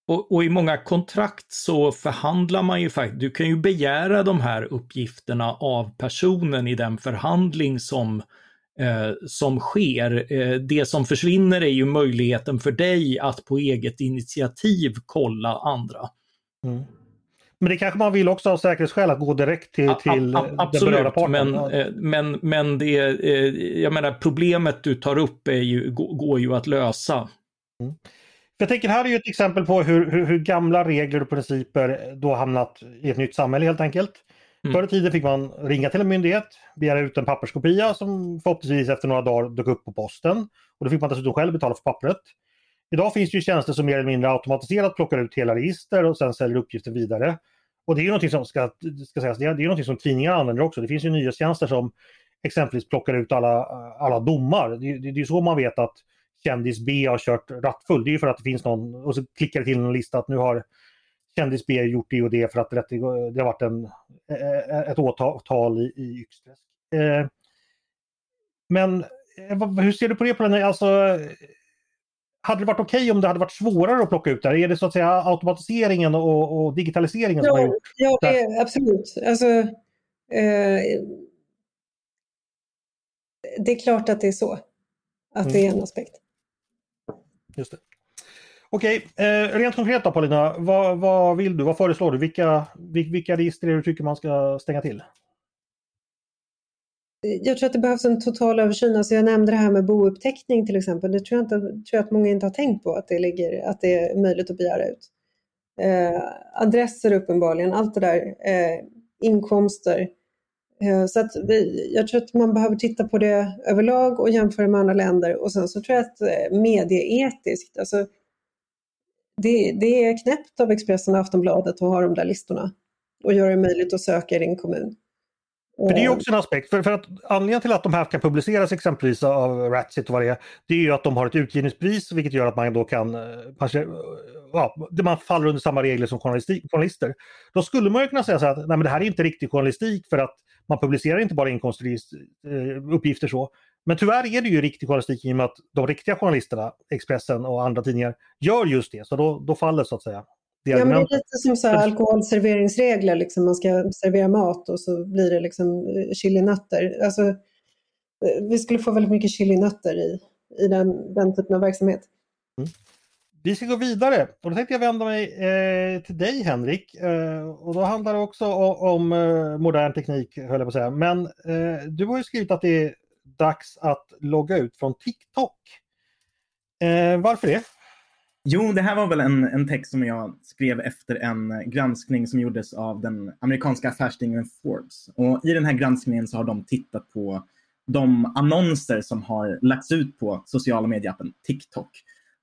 Och, och, i många kontrakt så förhandlar man ju faktiskt, du kan ju begära de här uppgifterna av personen i den förhandling som, eh, som sker. Eh, det som försvinner är ju möjligheten för dig att på eget initiativ kolla andra. Mm. Men det kanske man vill också av säkerhetsskäl att gå direkt till, till a, a, den berörda parten? Men, eh, men, men det, eh, jag menar problemet du tar upp är ju, går ju att lösa. Mm. Jag tänker här är ju ett exempel på hur, hur, hur, gamla regler och principer då hamnat i ett nytt samhälle helt enkelt. Mm. Förr i tiden fick man ringa till en myndighet, begära ut en papperskopia som förhoppningsvis efter några dagar dök upp på posten. Och då fick man dessutom själv betala för pappret. Idag finns det ju tjänster som mer eller mindre automatiserat plockar ut hela register och sen säljer uppgifter vidare. Och det är ju någonting som ska, ska sägas, det är, det är någonting som tidningar använder också. Det finns ju nyhetstjänster som exempelvis plockar ut alla, alla domar. Det, det, det är så man vet att kändis B har kört rattfull. Det är ju för att det finns någon, och så klickar det till en lista att nu har kändis B gjort det och det för att det, det har varit en, ett åtal i, i Yxträsk. Eh, men eh, hur ser du på det? På den, alltså, hade det varit okej okay om det hade varit svårare att plocka ut det? Är det så att säga automatiseringen och, och digitaliseringen ja, som har gjort Ja, det är, absolut. Alltså, eh, det är klart att det är så. Att mm. det är en aspekt. Just det. Okej, eh, rent konkret då Paulina, vad, vad, vill du? Vad föreslår du? Vilka, vilka register du tycker man ska stänga till? Jag tror att det behövs en total översyn. Alltså jag nämnde det här med bouppteckning till exempel. Det tror jag, inte, tror jag att många inte har tänkt på att det, ligger, att det är möjligt att begära ut. Eh, adresser uppenbarligen, allt det där. Eh, inkomster. Eh, så att vi, jag tror att man behöver titta på det överlag och jämföra med andra länder. Och sen så tror jag att eh, medieetiskt, alltså det, det är knäppt av Expressen och Aftonbladet att ha de där listorna och göra det möjligt att söka i din kommun. För det är också en aspekt. För, för att anledningen till att de här kan publiceras exempelvis av Ratsit och vad det är, det är ju att de har ett utgivningspris vilket gör att man då kan, kanske, eh, ja, man faller under samma regler som journalister. Då skulle man ju kunna säga så att nej, men det här är inte riktig journalistik för att man publicerar inte bara inkomstuppgifter så. Men tyvärr är det ju riktig journalistik i och med att de riktiga journalisterna, Expressen och andra tidningar, gör just det. Så då, då faller så att säga ja, men det är lite som så alkoholserveringsregler, liksom. man ska servera mat och så blir det liksom eh, chilinötter. Alltså, eh, vi skulle få väldigt mycket chilinötter i, i den, den typen av verksamhet. Mm. Vi ska gå vidare och då tänkte jag vända mig eh, till dig Henrik. Eh, och då handlar det också om, om eh, modern teknik höll jag på att säga. Men eh, du har ju skrivit att det är dags att logga ut från TikTok. varför det? Jo, det här var väl en, en text som jag skrev efter en eh, granskning som gjordes av den amerikanska affärstidningen Forbes. Och I den här granskningen så har de tittat på de annonser som har lagts ut på sociala medieappen TikTok.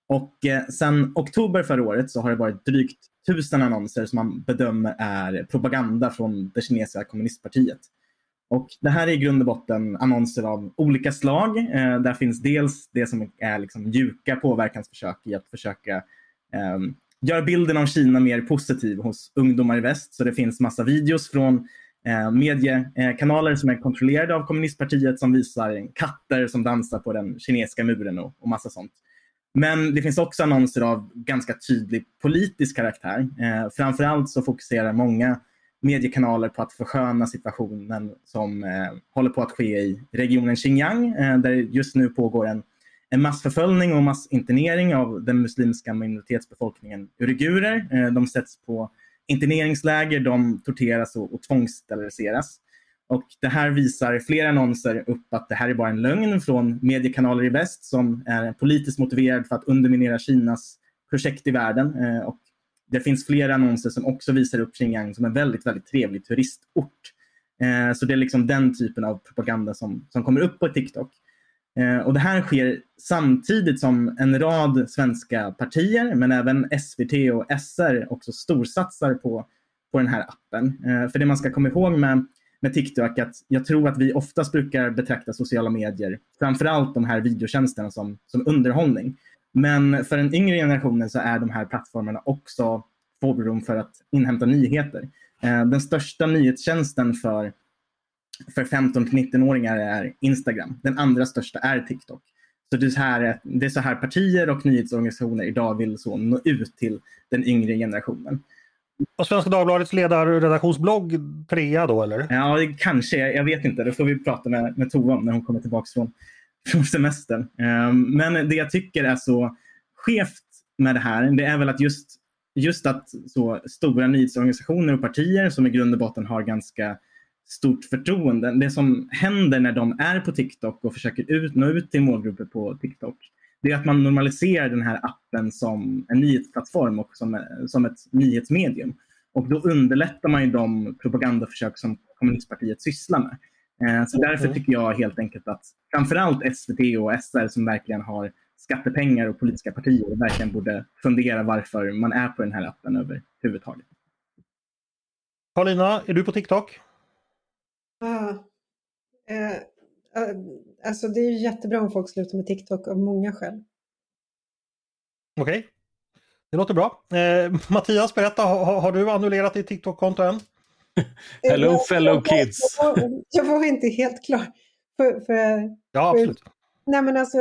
Och eh, sen oktober förra året så har det varit drygt tusen annonser som man bedömer är propaganda från det kinesiska kommunistpartiet. Och det här är i grund och botten annonser av olika slag. Eh, där finns dels det som är liksom mjuka påverkansförsök i att försöka eh, göra bilden av Kina mer positiv hos ungdomar i väst. Så det finns massa videos från eh, mediekanaler som är kontrollerade av kommunistpartiet som visar katter som dansar på den kinesiska muren och, och massa sånt. Men det finns också annonser av ganska tydlig politisk karaktär. Eh, framförallt så fokuserar många mediekanaler på att försköna situationen som eh, håller på att ske i regionen Xinjiang eh, där just nu pågår en, en massförföljning och massinternering av den muslimska minoritetsbefolkningen uigurer. Eh, de sätts på interneringsläger, de torteras och, och tvångssteriliseras. Och det här visar flera annonser upp att det här är bara en lögn från mediekanaler i väst som är politiskt motiverad för att underminera Kinas projekt i världen. Eh, och det finns flera annonser som också visar upp Xinjiang som en väldigt, väldigt trevlig turistort. Eh, så det är liksom den typen av propaganda som, som kommer upp på TikTok. Eh, och det här sker samtidigt som en rad svenska partier, men även SVT och SR också storsatsar på, på den här appen. Eh, för det man ska komma ihåg med med TikTok att jag tror att vi oftast brukar betrakta sociala medier, framförallt de här videotjänsterna som, som underhållning. Men för den yngre generationen så är de här plattformarna också forum för att inhämta nyheter. Eh, den största nyhetstjänsten för, för 15 19-åringar är Instagram. Den andra största är TikTok. Så det är, så här, det är så här partier och nyhetsorganisationer idag vill så nå ut till den yngre generationen. Och Svenska Dagbladets ledarredaktionsblogg trea då eller? Ja, kanske. Jag vet inte. Det får vi prata med, med Tova om när hon kommer tillbaka från, från semestern. Ehm, men det jag tycker är så skevt med det här, det är väl att just, just att så stora nyhetsorganisationer och partier som i grund och botten har ganska stort förtroende. Det som händer när de är på TikTok och försöker ut, nå ut till målgrupper på TikTok det är att man normaliserar den här appen som en nyhetsplattform och som, som ett nyhetsmedium. Och då underlättar man ju de propagandaförsök som kommunistpartiet sysslar med. Eh, så därför tycker jag helt enkelt att framförallt SVT och SR som verkligen har skattepengar och politiska partier verkligen borde fundera varför man är på den här appen överhuvudtaget. Paulina, är du på TikTok? Ah, eh, Alltså det är jättebra om folk slutar med TikTok av många skäl. Okej. Okay. Det låter bra. Eh, Mattias, berätta, har, har du annullerat ditt TikTok-konto än? Hello jag, fellow kids! Jag var, jag var, inte helt klar. För, för, ja, absolut. För, nej men alltså,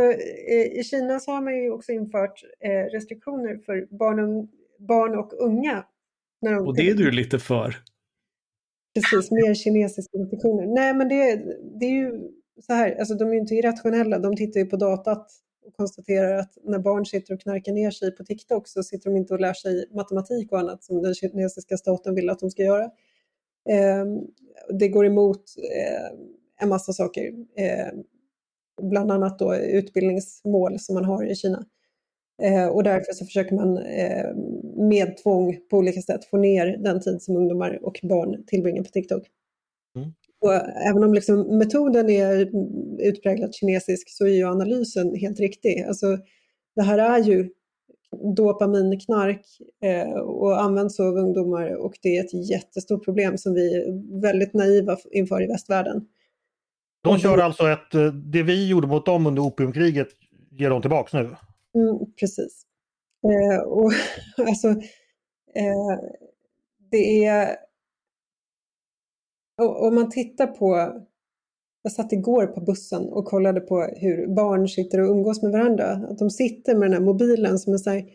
I Kina så har man ju också infört eh, restriktioner för barn och, barn och unga. De, och det är du lite för? Precis, mer kinesiska restriktioner. Nej men det, det är ju så här, alltså de är ju inte irrationella, de tittar ju på datat och konstaterar att när barn sitter och knarkar ner sig på TikTok så sitter de inte och lär sig matematik och annat som den kinesiska staten vill att de ska göra. Eh, det går emot eh, en massa saker, eh, bland annat då utbildningsmål som man har i Kina. Och därför så försöker man med tvång på olika sätt få ner den tid som ungdomar och barn tillbringar på TikTok. Mm. Och även om liksom metoden är utpräglat kinesisk så är ju analysen helt riktig. Alltså, det här är ju dopaminknark eh, och används av ungdomar och det är ett jättestort problem som vi är väldigt naiva inför i västvärlden. De kör alltså ett, eh, det vi gjorde mot dem under opiumkriget ger de tillbaks nu? Mm, precis. Eh, och, [LAUGHS] alltså, eh, det är om man tittar på, jag satt igår på bussen och kollade på hur barn sitter och umgås med varandra. Att de sitter med den här mobilen som är så här,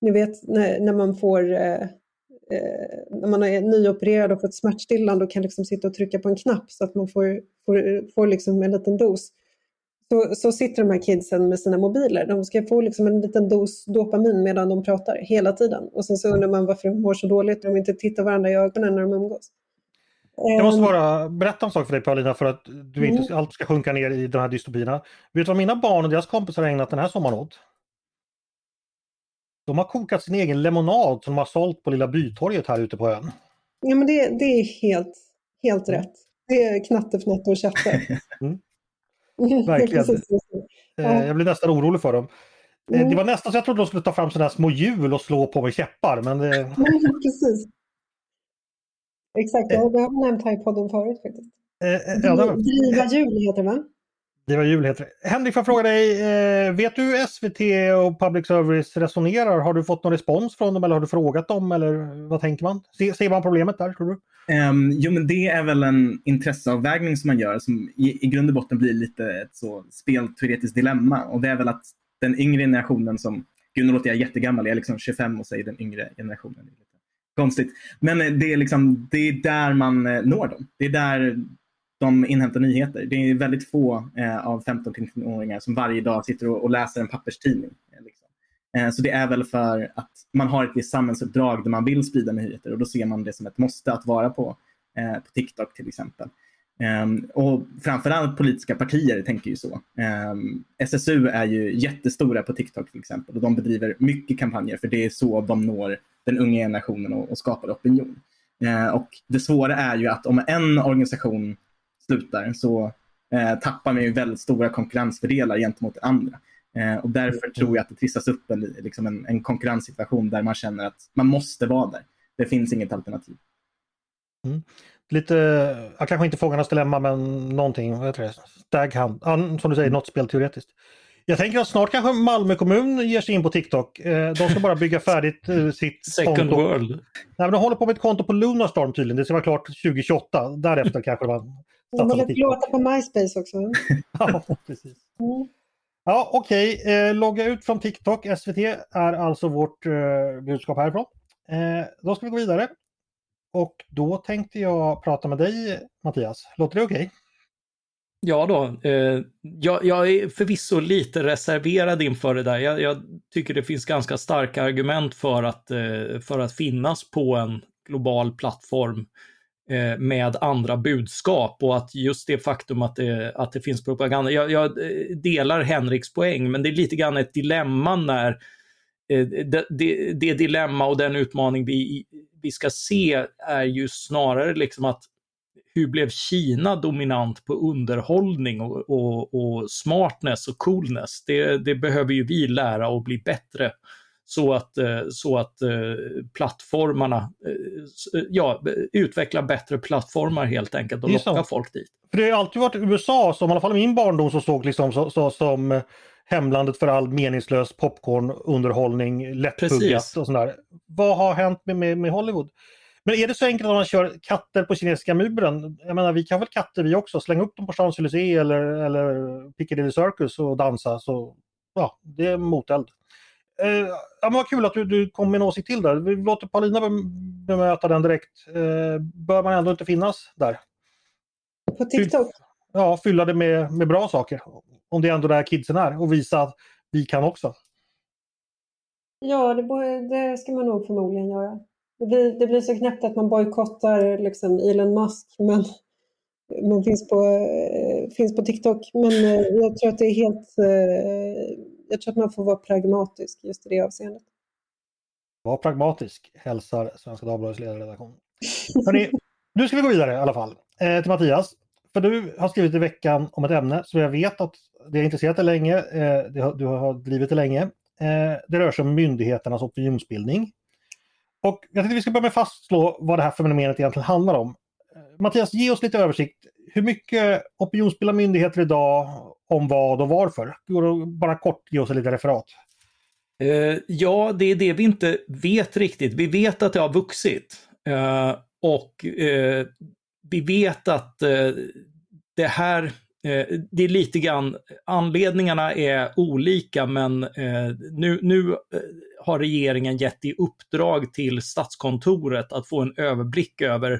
ni vet när, när man får eh, eh, när man är nyopererad och fått smärtstillande och kan liksom sitta och trycka på en knapp så att man får, får, får liksom en liten dos. Så, så sitter de här kidsen med sina mobiler. De ska få liksom en liten dos dopamin medan de pratar hela tiden. Och sen så undrar man varför de mår så dåligt när de inte tittar varandra i ögonen när de umgås. Jag måste ehm. bara berätta en sak för dig Paulina för att du inte mm. allt ska sjunka ner i de här dystopierna. Vet du vad mina barn och deras kompisar har ägnat den här sommaren åt? De har kokat sin egen lemonad som de har sålt på Lilla Bytorget här ute på ön. Ja men det, det är helt, helt mm. rätt. Det är knattefnatte och käftar. [LAUGHS] Mm. [LAUGHS] Verkligen. Eh, jag blir nästan orolig för dem. Eh, mm. Det var nästan så jag trodde de skulle ta fram sådana här små hjul och slå på med käppar. Men det... [LAUGHS] Precis. Exakt, det har vi nämnt här i podden förut faktiskt. Eh, ja, det var- Driva jul heter det va? Det var jul heter det. Henrik, får jag fråga dig, eh, vet du hur SVT och Public Service resonerar? Har du fått någon respons från dem eller har du frågat dem eller vad tänker man? Se, ser man problemet där tror du? Um, jo, men det är väl en intresseavvägning som man gör som i, i grund och botten blir lite ett så spelteoretiskt dilemma. Och det är väl att den yngre generationen som, gud nu låter jag jättegammal, jag är liksom 25 och säger den yngre generationen. Konstigt. Men eh, det är, liksom, det är där man eh, når dem. Det är där de inhämtar nyheter. Det är väldigt få eh, av 15-19-åringar som varje dag sitter och, och läser en papperstidning. Eh, liksom. Eh, Så det är väl för att man har ett visst samhällsuppdrag där man vill sprida nyheter och då ser man det som ett måste att vara på, eh, på TikTok till exempel. Ehm, och framförallt politiska partier tänker ju så. Ehm, SSU är ju jättestora på TikTok till exempel och de bedriver mycket kampanjer för det är så de når den unga generationen och, och skapar opinion. Eh, och det svåra är ju att om en organisation slutar så eh, tappar man ju väldigt stora konkurrensfördelar gentemot andra. Och därför tror jag att det trissas upp en, liksom en, en konkurrenssituation där man känner att man måste vara där. Det finns inget alternativ. Lite, ja, kanske inte Fångarnas dilemma men någonting, vad heter det? Staghand, ja, som du säger, något spelteoretiskt. Jag tänker att snart kanske Malmö kommun ger sig in på TikTok. Eh, De ska bara bygga färdigt eh, [LAUGHS] sitt Second konto. world. Nej, men de håller på med ett konto på Lunarstorm tydligen. Det ska vara klart 2028. Därefter [LAUGHS] kanske man De håller på att låta på MySpace också. [LAUGHS] Ja, precis. Mm. Ja, okej. Eh, logga ut från TikTok. SVT är alltså vårt budskap härifrån. Då ska vi gå vidare. Och då tänkte jag prata med dig Mattias. Låter det okej? Ja då, eh, jag, jag är förvisso lite reserverad inför det där. Jag, jag tycker det finns ganska starka argument för att, eh, för att finnas på en global plattform eh, med andra budskap och att just det faktum att det, att det finns propaganda. Jag, jag eh, delar Henriks poäng, men det är lite grann ett dilemma när eh, det, det, det dilemma och den utmaning vi, vi ska se är ju snarare liksom att hur blev Kina dominant på underhållning och, och, och smartness och coolness? Det, det behöver ju vi lära och bli bättre så att, eh, så att eh, plattformarna, eh, ja, utveckla bättre plattformar helt enkelt och locka så. folk dit. För det har alltid varit USA som, i alla fall i min barndom, som såg liksom så, så, som hemlandet för all meningslös popcornunderhållning, lättuggat Precis. och sådär. Vad har hänt med, med, med Hollywood? Men är det så enkelt att man kör katter på kinesiska muren? Jag menar, vi kan väl katter vi också? Släng upp dem på Champs-Élysées eller, eller Piccadilly Circus och dansa så ja, det är moteld. Eh, ja, men vad kul att du, du kom med en åsikt till där. Vi låter Paulina bem- bemöta den direkt. Eh, bör man ändå inte finnas där? På TikTok. ja, fylla det med, med bra saker. Om det är ändå där kidsen är och visa att vi kan också. Ja, det, det ska man nog förmodligen göra. Det blir, det blir så knäppt att man bojkottar liksom Elon Musk men [LAUGHS] man finns på, eh, finns på TikTok. Men eh, jag tror att det är helt... eh, Jag tror att man får vara pragmatisk just i det avseendet. Var pragmatisk, hälsar Svenska Dagbladets ledarredaktion. Hörrni, nu ska vi gå vidare i alla fall. Eh, till Mattias. För du har skrivit i veckan om ett ämne som jag vet att det har intresserat dig länge. Eh, det har, du har drivit det länge. Eh, det rör sig om myndigheternas opinionsbildning. Och jag tänkte vi ska börja med att fastslå vad det här fenomenet egentligen handlar om. Eh, Mattias, ge oss lite översikt. Hur mycket opinionsbildar myndigheter idag? Om vad och varför? Går att bara kort ge oss lite referat? Eh, ja, det är det vi inte vet riktigt. Vi vet att det har vuxit. Eh, och eh, vi vet att det här, Eh, det är lite grann, anledningarna är olika men eh, nu, nu eh, har regeringen gett i uppdrag till Statskontoret att få en överblick över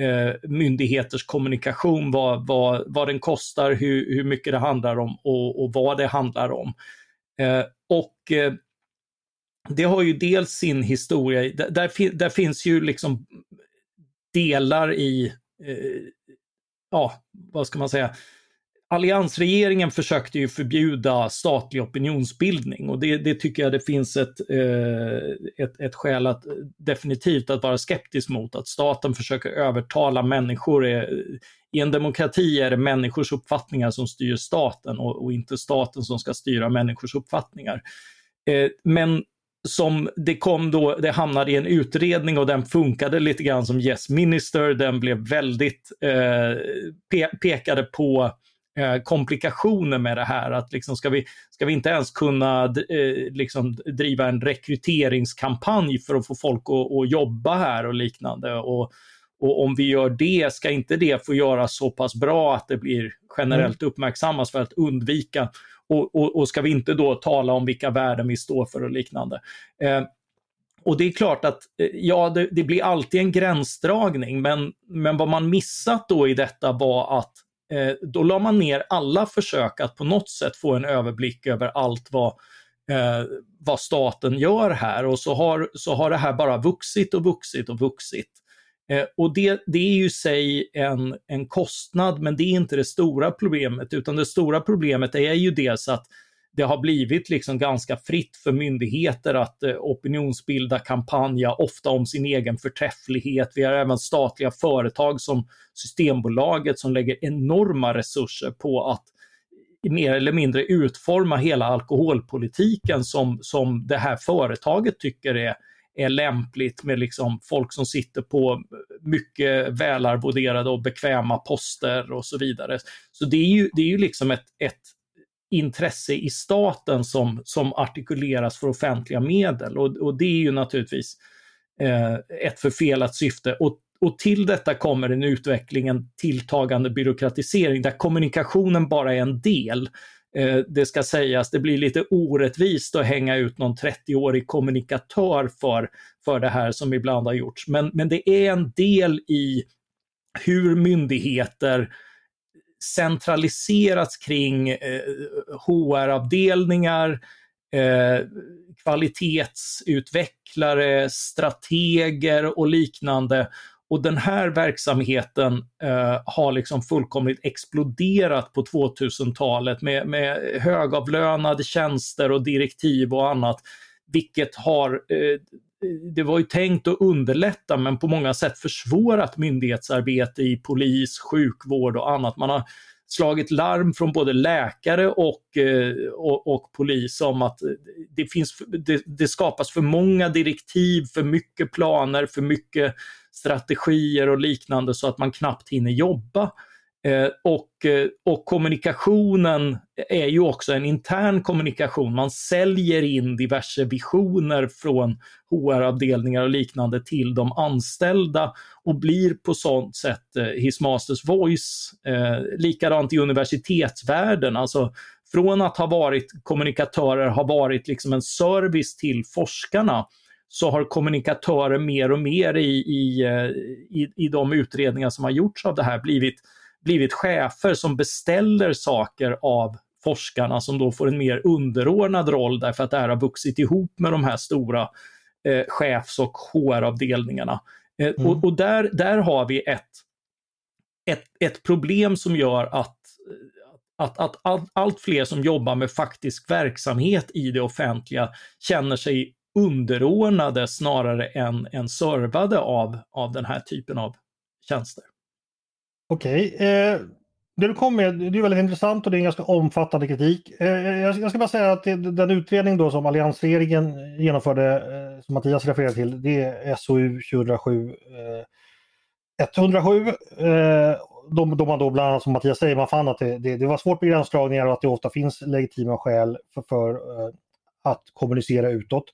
eh, myndigheters kommunikation, vad, vad, vad den kostar, hur, hur mycket det handlar om och, och vad det handlar om. Eh, och eh, det har ju dels sin historia, där, där, där finns ju liksom delar i, eh, ja, vad ska man säga, Alliansregeringen försökte ju förbjuda statlig opinionsbildning och det, det tycker jag det finns ett, eh, ett, ett skäl att definitivt att vara skeptisk mot, att staten försöker övertala människor. Eh, I en demokrati är det människors uppfattningar som styr staten och, och inte staten som ska styra människors uppfattningar. Eh, men som det kom då, det hamnade i en utredning och den funkade lite grann som Yes Minister. Den blev väldigt, eh, pe pekade på eh, komplikationer med det här. Att liksom ska, vi, ska vi inte ens kunna eh, liksom driva en rekryteringskampanj för att få folk att, att jobba här och liknande. Och, och om vi gör det, ska inte det få göra så pass bra att det blir generellt mm. uppmärksammas för att undvika och, och, och, ska vi inte då tala om vilka värden vi står för och liknande. Eh, och det är klart att eh, ja, det, det, blir alltid en gränsdragning, men, men vad man missat då i detta var att eh, då la man ner alla försök att på något sätt få en överblick över allt vad, eh, vad staten gör här och så har, så har det här bara vuxit och vuxit och vuxit. Eh, och det, det är ju sig en, en kostnad, men det är inte det stora problemet, utan det stora problemet är ju dels att det har blivit liksom ganska fritt för myndigheter att eh, opinionsbilda, kampanja, ofta om sin egen förträfflighet. Vi har även statliga företag som Systembolaget som lägger enorma resurser på att mer eller mindre utforma hela alkoholpolitiken som, som det här företaget tycker är är lämpligt med liksom folk som sitter på mycket välarvoderade och bekväma poster och så vidare. Så det är ju, det är ju liksom ett, ett intresse i staten som, som artikuleras för offentliga medel och, och det är ju naturligtvis eh, ett förfelat syfte. Och, och till detta kommer en utveckling, en tilltagande byråkratisering där kommunikationen bara är en del. Eh, det ska sägas, det blir lite orättvist att hänga ut någon 30-årig kommunikatör för, för det här som ibland har gjorts. Men, men det är en del i hur myndigheter centraliserats kring eh, HR-avdelningar, eh, kvalitetsutvecklare, strateger och liknande och den här verksamheten eh, har liksom fullkomligt exploderat på 2000-talet med, med högavlönade tjänster och direktiv och annat. Vilket har, eh, det var ju tänkt att underlätta men på många sätt försvårat myndighetsarbete i polis, sjukvård och annat. Man har slagit larm från både läkare och, eh, och, och, polis om att det, finns, det, det skapas för många direktiv, för mycket planer, för mycket strategier och liknande så att man knappt hinner jobba. Eh, och, eh, och kommunikationen är ju också en intern kommunikation. Man säljer in diverse visioner från HR-avdelningar och liknande till de anställda och blir på sånt sätt eh, His Masters Voice. Eh, likadant i universitetsvärlden, alltså från att ha varit kommunikatörer har varit liksom en service till forskarna så har kommunikatörer mer och mer i, i, eh, i, i de utredningar som har gjorts av det här blivit, blivit chefer som beställer saker av forskarna som då får en mer underordnad roll därför att det här har vuxit ihop med de här stora eh, chefs och HR-avdelningarna. Eh, mm. och, och där, där har vi ett, ett, ett problem som gör att att, att allt, allt fler som jobbar med faktisk verksamhet i det offentliga känner sig underordnade snarare än, än servade av, av den här typen av tjänster. Okej, okay. eh, det du kom med det är väldigt intressant och det är en ganska omfattande kritik. Eh, eh jag, jag, ska bara säga att det, den utredning då som alliansregeringen genomförde, eh, som Mattias refererar till, det är SOU 2007 107. Då, då man då bland annat som Mattias säger, man fann att det, det, det var svårt med gränsdragningar och att det ofta finns legitima skäl för, för eh, att kommunicera utåt.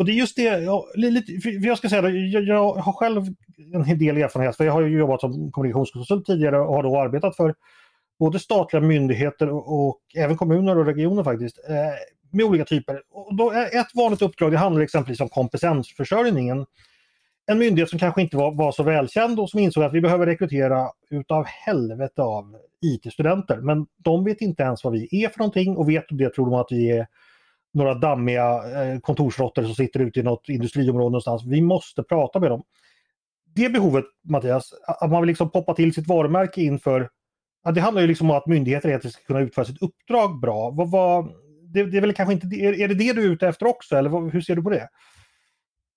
Och det är just det, jag, lite, för jag ska säga det, jag, jag, har själv en del erfarenhet, för jag har ju jobbat som kommunikationskonsult tidigare och har då arbetat för både statliga myndigheter och, och även kommuner och regioner faktiskt, eh, med olika typer. Och då är ett vanligt uppdrag det handlar exempelvis om kompetensförsörjningen. En myndighet som kanske inte var, var så välkänd och som insåg att vi behöver rekrytera utav helvete av IT-studenter. Men de vet inte ens vad vi är för någonting och vet det tror de att vi är några dammiga eh, kontorsråttor som sitter ute i något industriområde någonstans. Vi måste prata med dem. Det behovet, Mattias, att man vill liksom poppa till sitt varumärke inför... Ja, det handlar ju liksom om att myndigheter ska kunna utföra sitt uppdrag bra. Vad, vad, det, det, är väl kanske inte, är, är det det du är ute efter också, eller vad, hur ser du på det?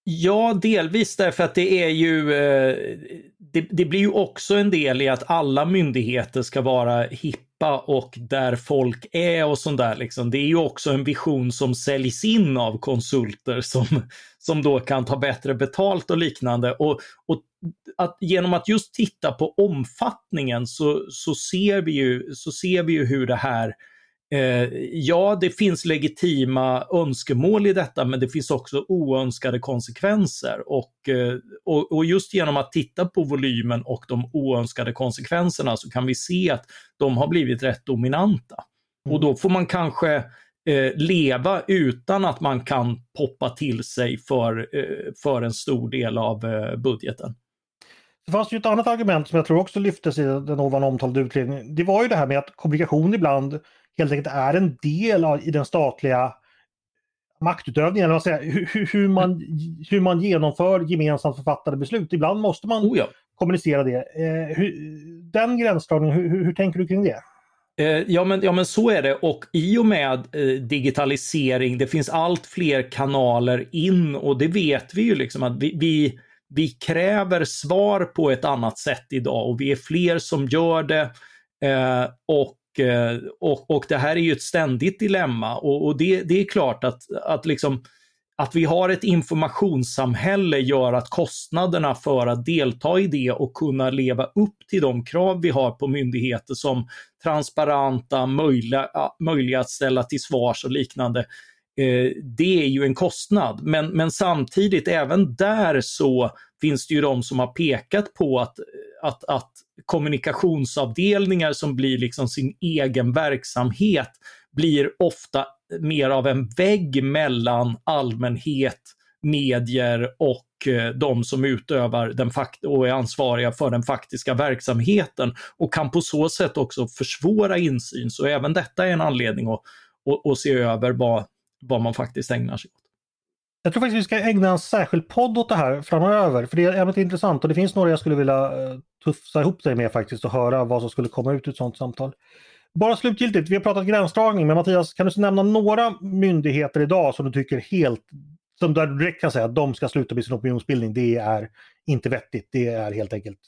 Ja, delvis därför att det är ju, eh, det, det, blir ju också en del i att alla myndigheter ska vara hippa och där folk är och sånt där. Liksom. Det är ju också en vision som säljs in av konsulter som, som då kan ta bättre betalt och liknande. Och, och att, genom att just titta på omfattningen så, så, ser vi ju, så ser vi ju hur det här Eh, Eh, ja, det finns legitima önskemål i detta, men det finns också oönskade konsekvenser. Och, eh, och, och, just genom att titta på volymen och de oönskade konsekvenserna så kan vi se att de har blivit rätt dominanta. Mm. Och då får man kanske eh, leva utan att man kan poppa till sig för, eh, för en stor del av eh, budgeten. Det fanns ju ett annat argument som jag tror också lyftes i den ovan omtalade utredningen. Det var ju det här med att kommunikation ibland helt enkelt är en del av, i den statliga maktutövningen, eller säger, hur, hur, man, hur man genomför gemensamt författade beslut. Ibland måste man oh ja. kommunicera det. Eh, hur, den gränsdragningen, hur, hur, tänker du kring det? Eh, ja men, ja men så är det och i och med eh, digitalisering, det finns allt fler kanaler in och det vet vi ju liksom att vi, vi, vi kräver svar på ett annat sätt idag och vi är fler som gör det. Eh, och Eh, och, och det här är ju ett ständigt dilemma. Och, och det, det, är klart att, att, liksom, att vi har ett informationssamhälle gör att kostnaderna för att delta i det och kunna leva upp till de krav vi har på myndigheter som transparenta, möjliga, möjliga att ställa till svars och liknande, Eh, det är ju en kostnad. Men, men samtidigt, även där så finns det ju de som har pekat på att, att, att kommunikationsavdelningar som blir liksom sin egen verksamhet blir ofta mer av en vägg mellan allmänhet, medier och eh, de som utövar den fakt och är ansvariga för den faktiska verksamheten och kan på så sätt också försvåra insyn. Så även detta är en anledning att, att, att se över vad, vad man faktiskt ägnar sig åt. Jag tror faktiskt vi ska ägna en särskild podd åt det här framöver, för det är ämnet intressant och det finns några jag skulle vilja eh, tufsa ihop dig med faktiskt och höra vad som skulle komma ut ur ett sådant samtal. Bara slutgiltigt, vi har pratat gränsdragning, men Mattias, kan du nämna några myndigheter idag som du tycker helt, som du direkt kan säga att de ska sluta med sin opinionsbildning, det är inte vettigt, det är helt enkelt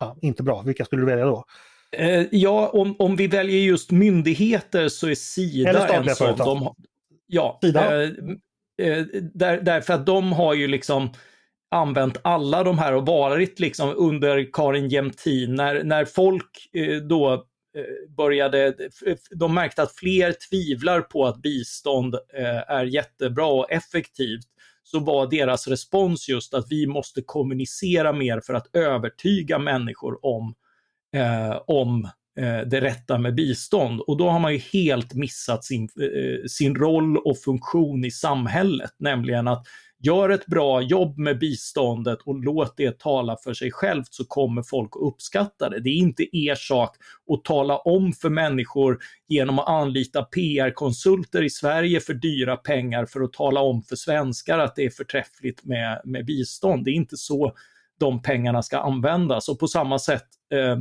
ja, inte bra. Vilka skulle du välja då? Eh, ja, om, om vi väljer just myndigheter så är Sida en sån. De, ja? Eh, Eh, där, därför att de har ju liksom använt alla de här och varit liksom under Karin Jämtin när, när folk eh, då eh, började, de märkte att fler tvivlar på att bistånd är jättebra och effektivt så var deras respons just att vi måste kommunicera mer för att övertyga människor om, eh, om Eh, det rätta med bistånd. Och då har man ju helt missat sin, eh, sin roll och funktion i samhället, nämligen att gör ett bra jobb med biståndet och låt det tala för sig självt så kommer folk att uppskatta det. Det är inte er sak att tala om för människor genom att anlita PR-konsulter i Sverige för dyra pengar för att tala om för svenskar att det är förträffligt med, med bistånd. Det är inte så de pengarna ska användas och på samma sätt eh,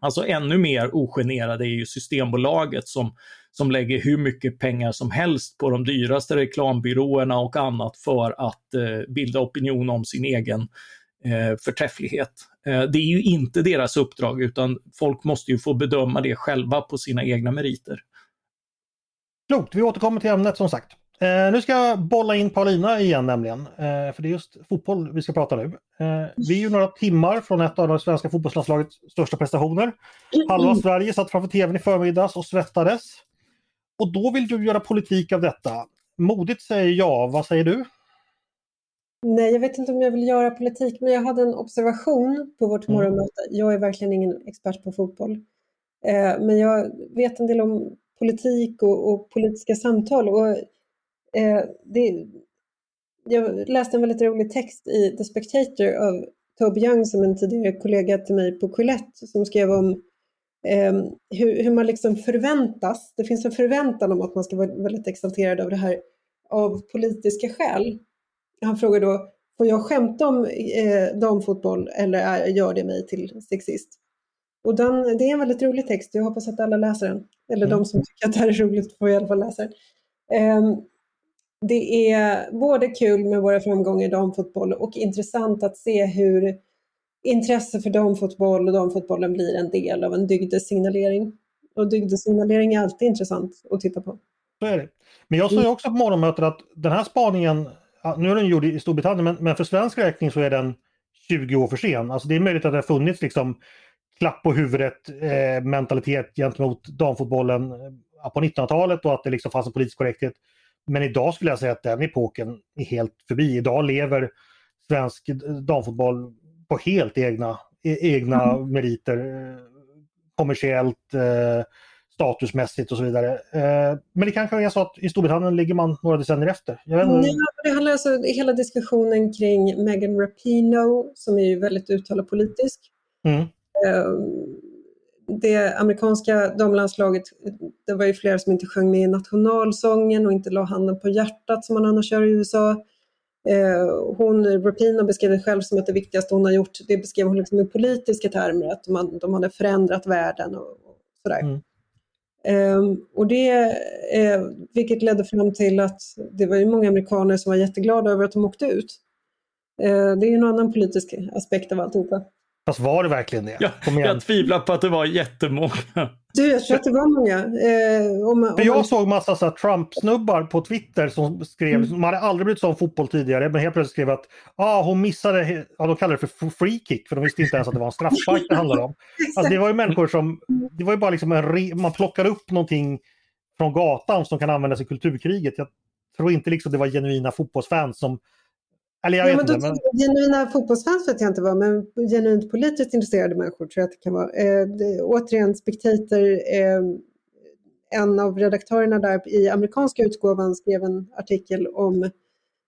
Alltså ännu mer ogenerade är ju Systembolaget som, som lägger hur mycket pengar som helst på de dyraste reklambyråerna och annat för att eh, bilda opinion om sin egen eh, förträfflighet. Eh, det är ju inte deras uppdrag utan folk måste ju få bedöma det själva på sina egna meriter. Klokt, vi återkommer till ämnet som sagt. Eh, nu ska jag bolla in Paulina igen nämligen, eh, för det är just fotboll vi ska prata nu. Eh, vi är ju några timmar från ett av de svenska fotbollslandslagets största prestationer. Halva mm. Sverige satt framför tvn i förmiddags och svettades. Och då vill du göra politik av detta. Modigt säger ja, vad säger du? Nej, jag vet inte om jag vill göra politik, men jag hade en observation på vårt mm. morgonmöte. Jag är verkligen ingen expert på fotboll, eh, men jag vet en del om politik och, och politiska samtal. Och Eh, det, jag läste en väldigt rolig text i The Spectator av Toby Young som en tidigare kollega till mig på Quillette som skrev om eh, hur, hur, man liksom förväntas, det finns en förväntan om att man ska vara väldigt exalterad av det här av politiska skäl. Han frågar då, får jag skämta om eh, damfotboll eller är, gör det mig till sexist? Och den, det är en väldigt rolig text, jag hoppas att alla läser den. Eller mm. de som tycker att det här är roligt får i alla fall läsa den. Um, det är både kul med våra framgångar i damfotboll och intressant att se hur intresse för damfotboll och damfotbollen blir en del av en dygdessignalering. Och dygdessignalering är alltid intressant att titta på. Så är det. Men jag sa ju också på morgonmötet att den här spaningen, nu är den gjord i Storbritannien, men, men för svensk räkning så är den 20 år för sen. Alltså det är möjligt att det har funnits liksom klapp på huvudet eh, mentalitet gentemot damfotbollen eh, på 1900-talet och att det liksom fanns en politisk korrekthet. Men idag skulle jag säga att den epoken är helt förbi. Idag lever svensk damfotboll på helt egna, e egna mm. meriter. Eh, kommersiellt, eh, statusmässigt och så vidare. Eh, men det kanske är så att i Storbritannien ligger man några decennier efter. Jag vet inte. Ja, det handlar alltså hela diskussionen kring Megan Rapinoe som är ju väldigt uttalad politisk. Mm. Eh, det amerikanska damlandslaget, det var ju flera som inte sjöng med i nationalsången och inte la handen på hjärtat som man annars gör i USA. Eh, hon, Rapino beskrev det själv som att det viktigaste hon har gjort, det beskrev hon liksom i politiska termer, att man, de hade förändrat världen och, och sådär. Mm. Um, och det, eh, vilket ledde fram till att det var ju många amerikaner som var jätteglada över att de åkte ut. Uh, det är ju en annan politisk aspekt av alltihopa. Fast var det verkligen det? Ja, jag tvivlar på att det var jättemånga. Du, jag tror att det var många. Eh, om, om jag man... såg massa Trump-snubbar på Twitter som skrev, mm. man hade aldrig brytt sig om fotboll tidigare, men helt plötsligt skrev att ah, hon missade, ja, de kallade det för free kick, för de visste inte ens att det var en straffspark det handlade om. [LAUGHS] Alltså, det var ju människor som, det var ju bara liksom en re, man plockar upp någonting från gatan som kan användas i kulturkriget. Jag tror inte liksom det var genuina fotbollsfans som eller jag ja, men inte, men... Genuina fotbollsfans vet jag inte vad, men genuint politiskt intresserade människor tror jag att det kan vara. Eh, det, återigen, Spectator, eh, en av redaktörerna där i amerikanska utgåvan skrev en artikel om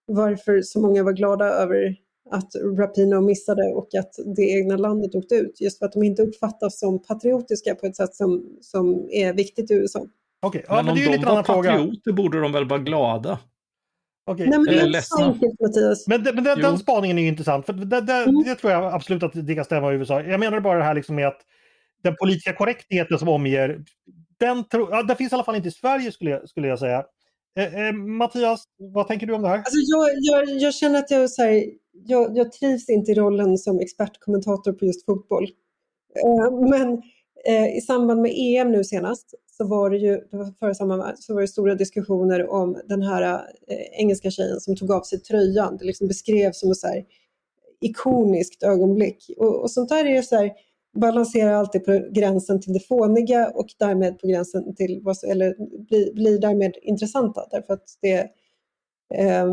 varför så många var glada över att Rapino missade och att det egna landet åkte ut. Just för att de inte uppfattas som patriotiska på ett sätt som, som är viktigt i USA. Okej, okay. ja, men, men om det är ju de lite var patrioter borde de väl vara glada? Okay. Nej, men det är så enkelt Mattias. Men, men den, den spaningen är ju intressant. För det, det, mm. det, tror jag absolut att det kan stämma i USA. Jag menar bara det här liksom med att den politiska korrektheten som omger, den, tro, ja, den finns i alla fall inte i Sverige skulle jag, skulle jag säga. Eh, eh, Mattias, vad tänker du om det här? Alltså jag, jag, jag känner att jag, så här, jag, jag trivs inte i rollen som expertkommentator på just fotboll. Eh, men eh, i samband med EM nu senast så var det ju, det var så var det stora diskussioner om den här eh, engelska tjejen som tog av sig tröjan. Det liksom beskrevs som ett så här ikoniskt ögonblick. Och, och sånt där är ju så här, balanserar alltid på gränsen till det fåniga och därmed på gränsen till vad eller blir, blir därmed intressanta därför att det, eh,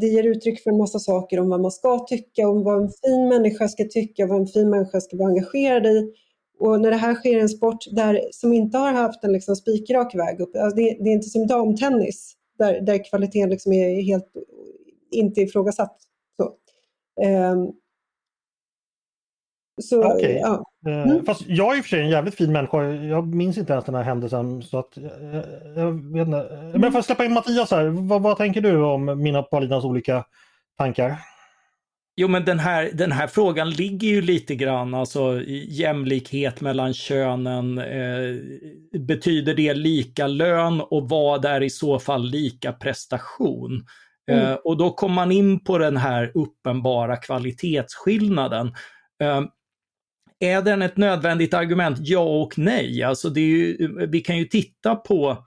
det ger uttryck för en massa saker om vad man ska tycka, om vad en fin människa ska tycka, vad en fin människa ska vara engagerad i och när det här sker i en sport där, som inte har haft en liksom spikrak väg upp, alltså det, det, är inte som damtennis där, där kvaliteten liksom är helt inte ifrågasatt. Så. Um, så, okay. ja. Eh, mm. Fast jag är i och för sig en jävligt fin människa. Jag minns inte ens den här händelsen. Så att, jag, jag vet inte. Men för att släppa in Mattias här, vad, vad tänker du om mina och Paulinas olika tankar? Jo, men den här, den här frågan ligger ju lite grann, alltså jämlikhet mellan könen. Eh, betyder det lika lön och vad är i så fall lika prestation? Mm. Eh, och då kommer man in på den här uppenbara kvalitetsskillnaden. Eh, är den ett nödvändigt argument? Ja och nej. Alltså det ju, vi kan ju titta på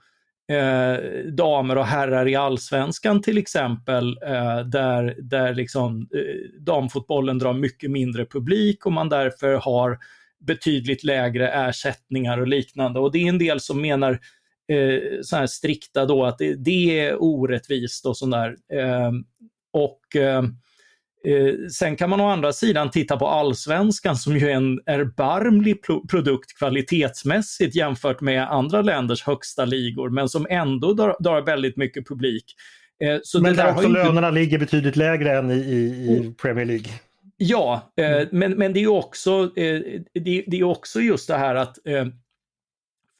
eh, damer och herrar i allsvenskan till exempel, eh, där, där liksom, eh, damfotbollen drar mycket mindre publik och man därför har betydligt lägre ersättningar och liknande. Och det är en del som menar eh, så här strikta då att det, det är orättvist och sådär. Eh, och eh, eh, sen kan man å andra sidan titta på allsvenskan som ju är en erbarmlig pro produkt kvalitetsmässigt jämfört med andra länders högsta ligor, men som ändå drar, drar väldigt mycket publik. Eh, så men där också lönerna ligger betydligt lägre än i, i, i mm. Premier League. Ja, eh, mm. men, men det är också, eh, det, det, är också just det här att eh,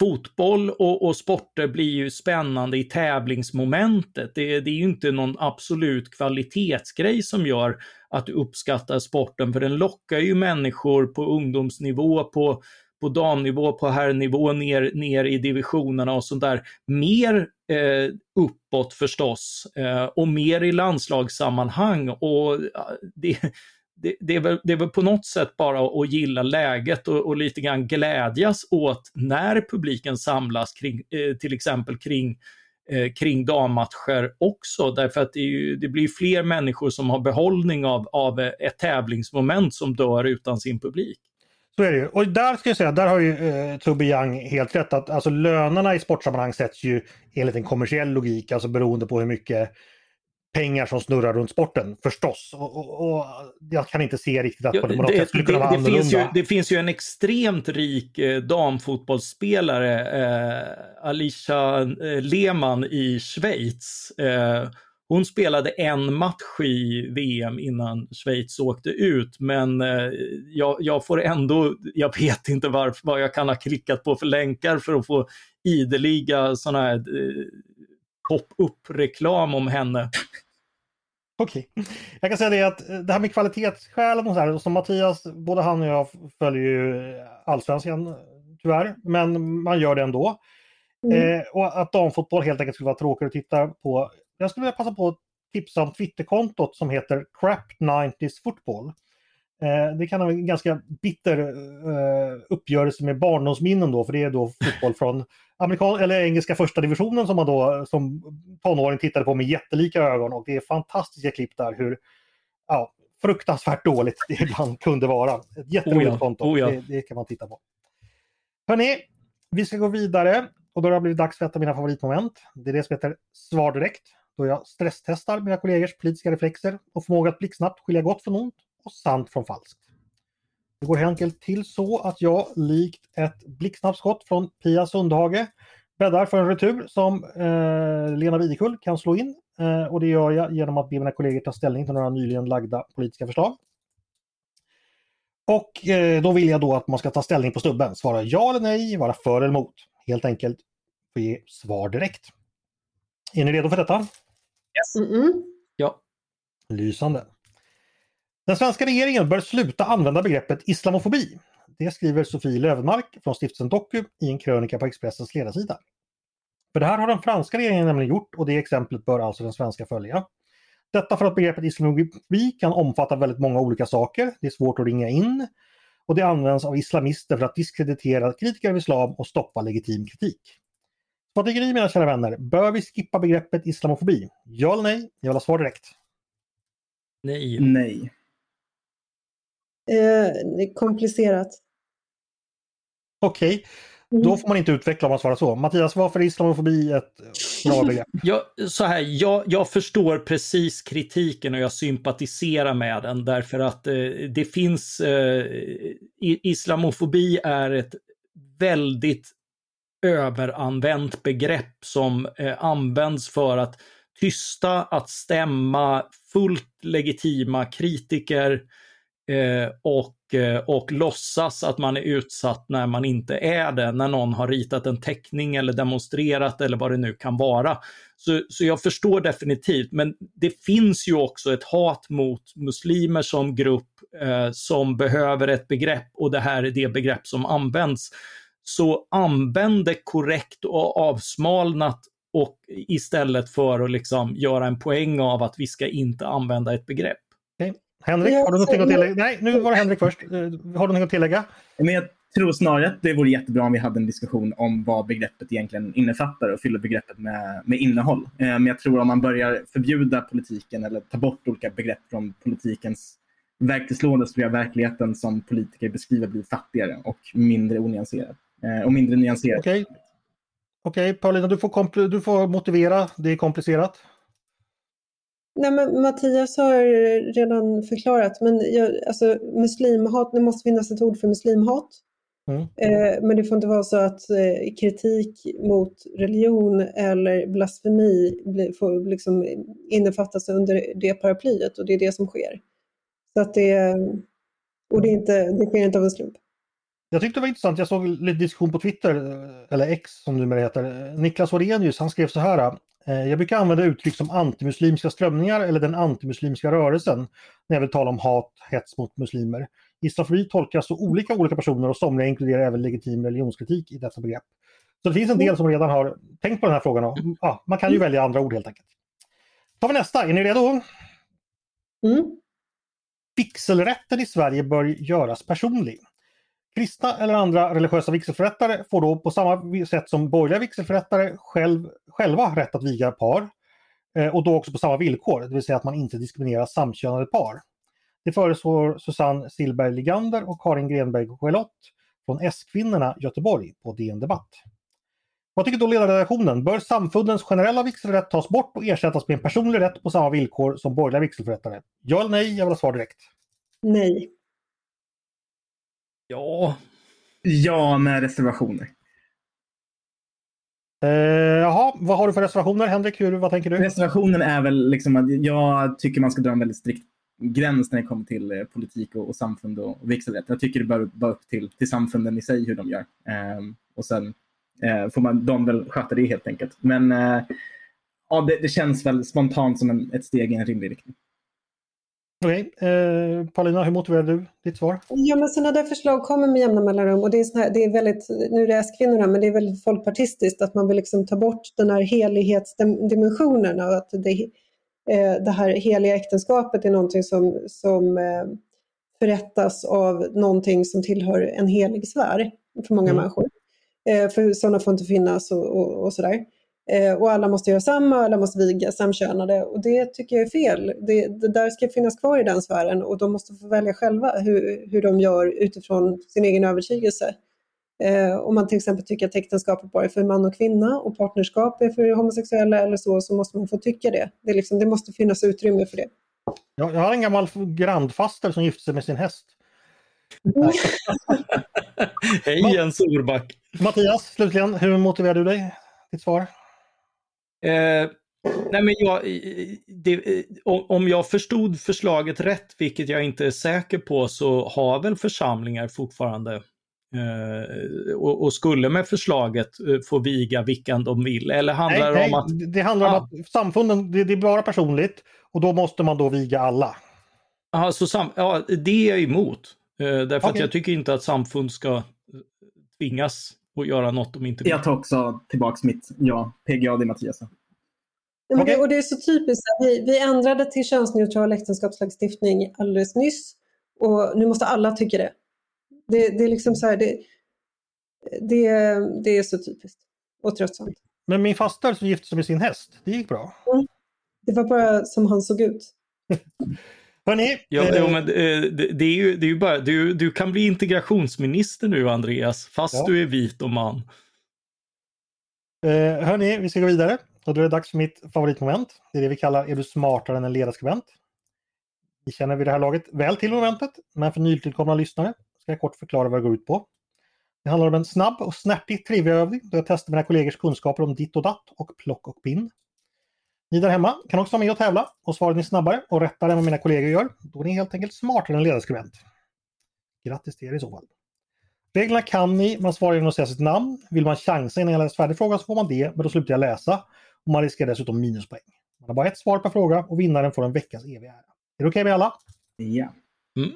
fotboll och, och, sporter blir ju spännande i tävlingsmomentet. Det, det, är ju inte någon absolut kvalitetsgrej som gör att du uppskattar sporten, för den lockar ju människor på ungdomsnivå, på, på damnivå, på herrnivå, ner, ner i divisionerna och sånt där. Mer eh, uppåt förstås eh, och mer i landslagssammanhang. Och det, det, det, är väl, det är väl på något sätt bara att gilla läget och, och lite grann glädjas åt när publiken samlas kring, eh, till exempel kring eh, kring dammatcher också, därför att det, ju, det, blir fler människor som har behållning av, av ett tävlingsmoment som dör utan sin publik. Så är det ju. Och där ska jag säga, där har ju eh, Tobbe Young helt rätt att alltså lönerna i sportsammanhang sätts ju enligt en kommersiell logik, alltså beroende på hur mycket pengar som snurrar runt sporten förstås. Och, och, och jag kan inte se riktigt att ja, det, sätt skulle kunna vara det, finns ju, det finns ju en extremt rik eh, damfotbollsspelare, eh, Alicia eh, Lehmann i Schweiz. Eh, hon spelade en match i VM innan Schweiz åkte ut, men eh, jag, jag, får ändå, jag vet inte varför, vad jag kan ha klickat på för länkar för att få ideliga sådana här eh, pop-up-reklam om henne. Okej. Okay. Jag kan säga det att eh, det här med kvalitetsskälen och så här, som Mattias, både han och jag följer ju allsvenskan tyvärr, men man gör det ändå. Mm. Eh, och att damfotboll helt enkelt skulle vara tråkigt att titta på. Jag skulle vilja passa på att tipsa om Twitterkontot som heter Crap 90s Football. Eh, det kan vara en ganska bitter eh, uppgörelse med barndomsminnen då, för det är då fotboll från amerikan eller engelska första divisionen som man då som tonåring tittade på med jättelika ögon och det är fantastiska klipp där hur ja, fruktansvärt dåligt det ibland kunde vara. Ett jätteroligt oh ja, konto, oh ja. det, det, kan man titta på. Hörni, vi ska gå vidare och då har det blivit dags för ett av mina favoritmoment. Det är det som heter Svar direkt, då jag stresstestar mina kollegors politiska reflexer och förmåga att blixtsnabbt skilja gott från ont och sant från falskt. Det går helt enkelt till så att jag likt ett blixtsnabbt från Pia Sundhage bäddar för en retur som eh, Lena Videkull kan slå in. Eh, och det gör jag genom att be mina kollegor ta ställning till några nyligen lagda politiska förslag. Och eh, då vill jag då att man ska ta ställning på stubben, svara ja eller nej, vara för eller emot. Helt enkelt få ge svar direkt. Är ni redo för detta? Yes. Mm -mm. Ja. Lysande. Den svenska regeringen bör sluta använda begreppet islamofobi. Det skriver Sofie Lövenmark från stiftelsen Doku i en krönika på Expressens ledarsida. För det här har den franska regeringen nämligen gjort och det exemplet bör alltså den svenska följa. Detta för att begreppet islamofobi kan omfatta väldigt många olika saker. Det är svårt att ringa in och det används av islamister för att diskreditera kritiker av islam och stoppa legitim kritik. Vad tycker ni mina kära vänner? Bör vi skippa begreppet islamofobi? Ja eller nej? Jag vill ha svar direkt. Nej. Nej. Eh, komplicerat. Okej, okay. då mm. får man inte utveckla om man svarar så. Mattias, varför är islamofobi ett bra [LAUGHS] begrepp? Jag, så här, jag, jag förstår precis kritiken och jag sympatiserar med den därför att eh, det finns... Eh, islamofobi är ett väldigt överanvänt begrepp som eh, används för att tysta, att stämma fullt legitima kritiker Eh, och, eh, och låtsas att man är utsatt när man inte är det, när någon har ritat en teckning eller demonstrerat eller vad det nu kan vara. Så, så jag förstår definitivt, men det finns ju också ett hat mot muslimer som grupp eh, som behöver ett begrepp och det här är det begrepp som används. Så använd det korrekt och avsmalnat och istället för att liksom göra en poäng av att vi ska inte använda ett begrepp. Henrik, har du någonting att tillägga? Nej, nu var det Henrik först. Eh, har du någonting att tillägga? Men jag tror snarare att det vore jättebra om vi hade en diskussion om vad begreppet egentligen innefattar och fyller begreppet med, med innehåll. Eh, men jag tror om man börjar förbjuda politiken eller ta bort olika begrepp från politikens verktygslåda så tror jag verkligheten som politiker beskriver blir fattigare och mindre onyanserad. Eh, och mindre nyanserad. Okej, okay. okay, Paulina, du får, du får motivera. Det är komplicerat. Nej, men Mattias har redan förklarat, men jag, alltså, muslimhat, det måste finnas ett ord för muslimhat. Mm. Eh, men det får inte vara så att eh, kritik mot religion eller blasfemi blir, får liksom innefattas under det paraplyet och det är det som sker. Så att det, och det, är inte, det sker inte av en slump. Jag tyckte det var intressant, jag såg lite diskussion på Twitter, eller X som numera heter. Niklas Orenius, han skrev så här. Eh, jag brukar använda uttryck som antimuslimska strömningar eller den antimuslimska rörelsen när jag vill tala om hat, hets mot muslimer. Islamofobi tolkas så olika olika personer och somliga inkluderar även legitim religionskritik i detta begrepp. Så det finns en del som redan har tänkt på den här frågan. Och, ja, man kan ju välja andra ord helt enkelt. tar vi nästa, är ni redo? Mm. Vigselrätten i Sverige bör göras personlig. Kristna eller andra religiösa vigselförrättare får då på samma sätt som borgerliga vigselförrättare själv, själva rätt att viga par. Eh, och då också på samma villkor, det vill säga att man inte diskriminerar samkönade par. Det föreslår Susanne Silberg Ligander och Karin Grenberg Gelott från S-kvinnorna Göteborg på DN Debatt. Vad tycker då ledarredaktionen? Bör samfundens generella vigselrätt tas bort och ersättas med en personlig rätt på samma villkor som borgerliga vigselförrättare? Ja eller nej? Jag vill ha svar direkt. Nej. Ja. Ja, med reservationer. Eh, jaha, vad har du för reservationer? Henrik, hur, vad tänker du? Reservationen är väl liksom att jag tycker man ska dra en väldigt strikt gräns när det kommer till eh, politik och, och samfund och, och vigselrätt. Jag tycker det bör vara upp till, till samfunden i sig hur de gör. Eh, och sen eh, får man, de väl sköta det helt enkelt. Men eh, ja, det, det, känns väl spontant som en, ett steg i en rimlig riktning. Okej, okay. eh, Paulina, hur motiverar du ditt svar? Ja, men sådana där förslag kommer med jämna mellanrum och det är, här, det är väldigt, nu är det S-kvinnorna, men det är väldigt folkpartistiskt att man vill liksom ta bort den här helighetsdimensionen och att det, eh, det här heliga äktenskapet är någonting som, som eh, förrättas av någonting som tillhör en helig sfär för många mm. människor. Eh, för sådana får inte finnas och, och, och sådär. Eh, och alla måste göra samma, alla måste viga samkönade och det tycker jag är fel. Det, det, där ska finnas kvar i den sfären och de måste få välja själva hur, hur de gör utifrån sin egen övertygelse. Eh, om man till exempel tycker att äktenskapet bara är för man och kvinna och partnerskap är för homosexuella eller så, så måste man få tycka det. Det, liksom, det måste finnas utrymme för det. Jag, jag har en gammal grandfaster som gifte sig med sin häst. [LAUGHS] Hej Jens Orback! Mattias, slutligen, hur motiverar du dig? Ditt svar? Eh, nej men jag, det, om jag förstod förslaget rätt, vilket jag inte är säker på, så har väl församlingar fortfarande eh, och, och, skulle med förslaget eh, få viga vilka de vill? Eller handlar nej, det om att... Det handlar ah, om att samfunden, det, det, är bara personligt och då måste man då viga alla. Alltså, sam, ja, det är jag emot. Eh, därför okay. att jag tycker inte att samfund ska tvingas och göra något de inte vill. Jag tar också tillbaks mitt ja. PGA, det är Mattias. Men okay. det, och det är så typiskt. Vi, vi ändrade till könsneutral äktenskapslagstiftning alldeles nyss och nu måste alla tycka det. Det, det är liksom så här, det, det, det är så typiskt och tröttsamt. Men min faster som gifte sig med sin häst, det gick bra? Mm. Det var bara som han såg ut. [LAUGHS] Hörrni, ja, eh, men det, det, är ju, det är ju bara, du, du kan bli integrationsminister nu Andreas, fast ja. du är vit och man. Eh, hörni, vi ska gå vidare. Och då är det dags för mitt favoritmoment. Det är det vi kallar Är du smartare än en ledarskribent? Vi känner vid det här laget väl till momentet, men för nytillkomna lyssnare ska jag kort förklara vad det går ut på. Det handlar om en snabb och snärtig triviaövning då jag testar mina kollegors kunskaper om ditt och datt och plock och pinn. Ni där hemma kan också vara med och tävla och svarar ni snabbare och rättare än vad mina kollegor gör, då är ni helt enkelt smartare än ledarskribent. Grattis till er i så fall. Reglerna kan ni, man svarar genom att säga sitt namn. Vill man chansa innan jag läst färdigt frågan så får man det, men då slutar jag läsa. Och man riskerar dessutom minuspoäng. Man har bara ett svar per fråga och vinnaren får en veckas eviga ära. Är det okej okay med alla? Ja. Mm.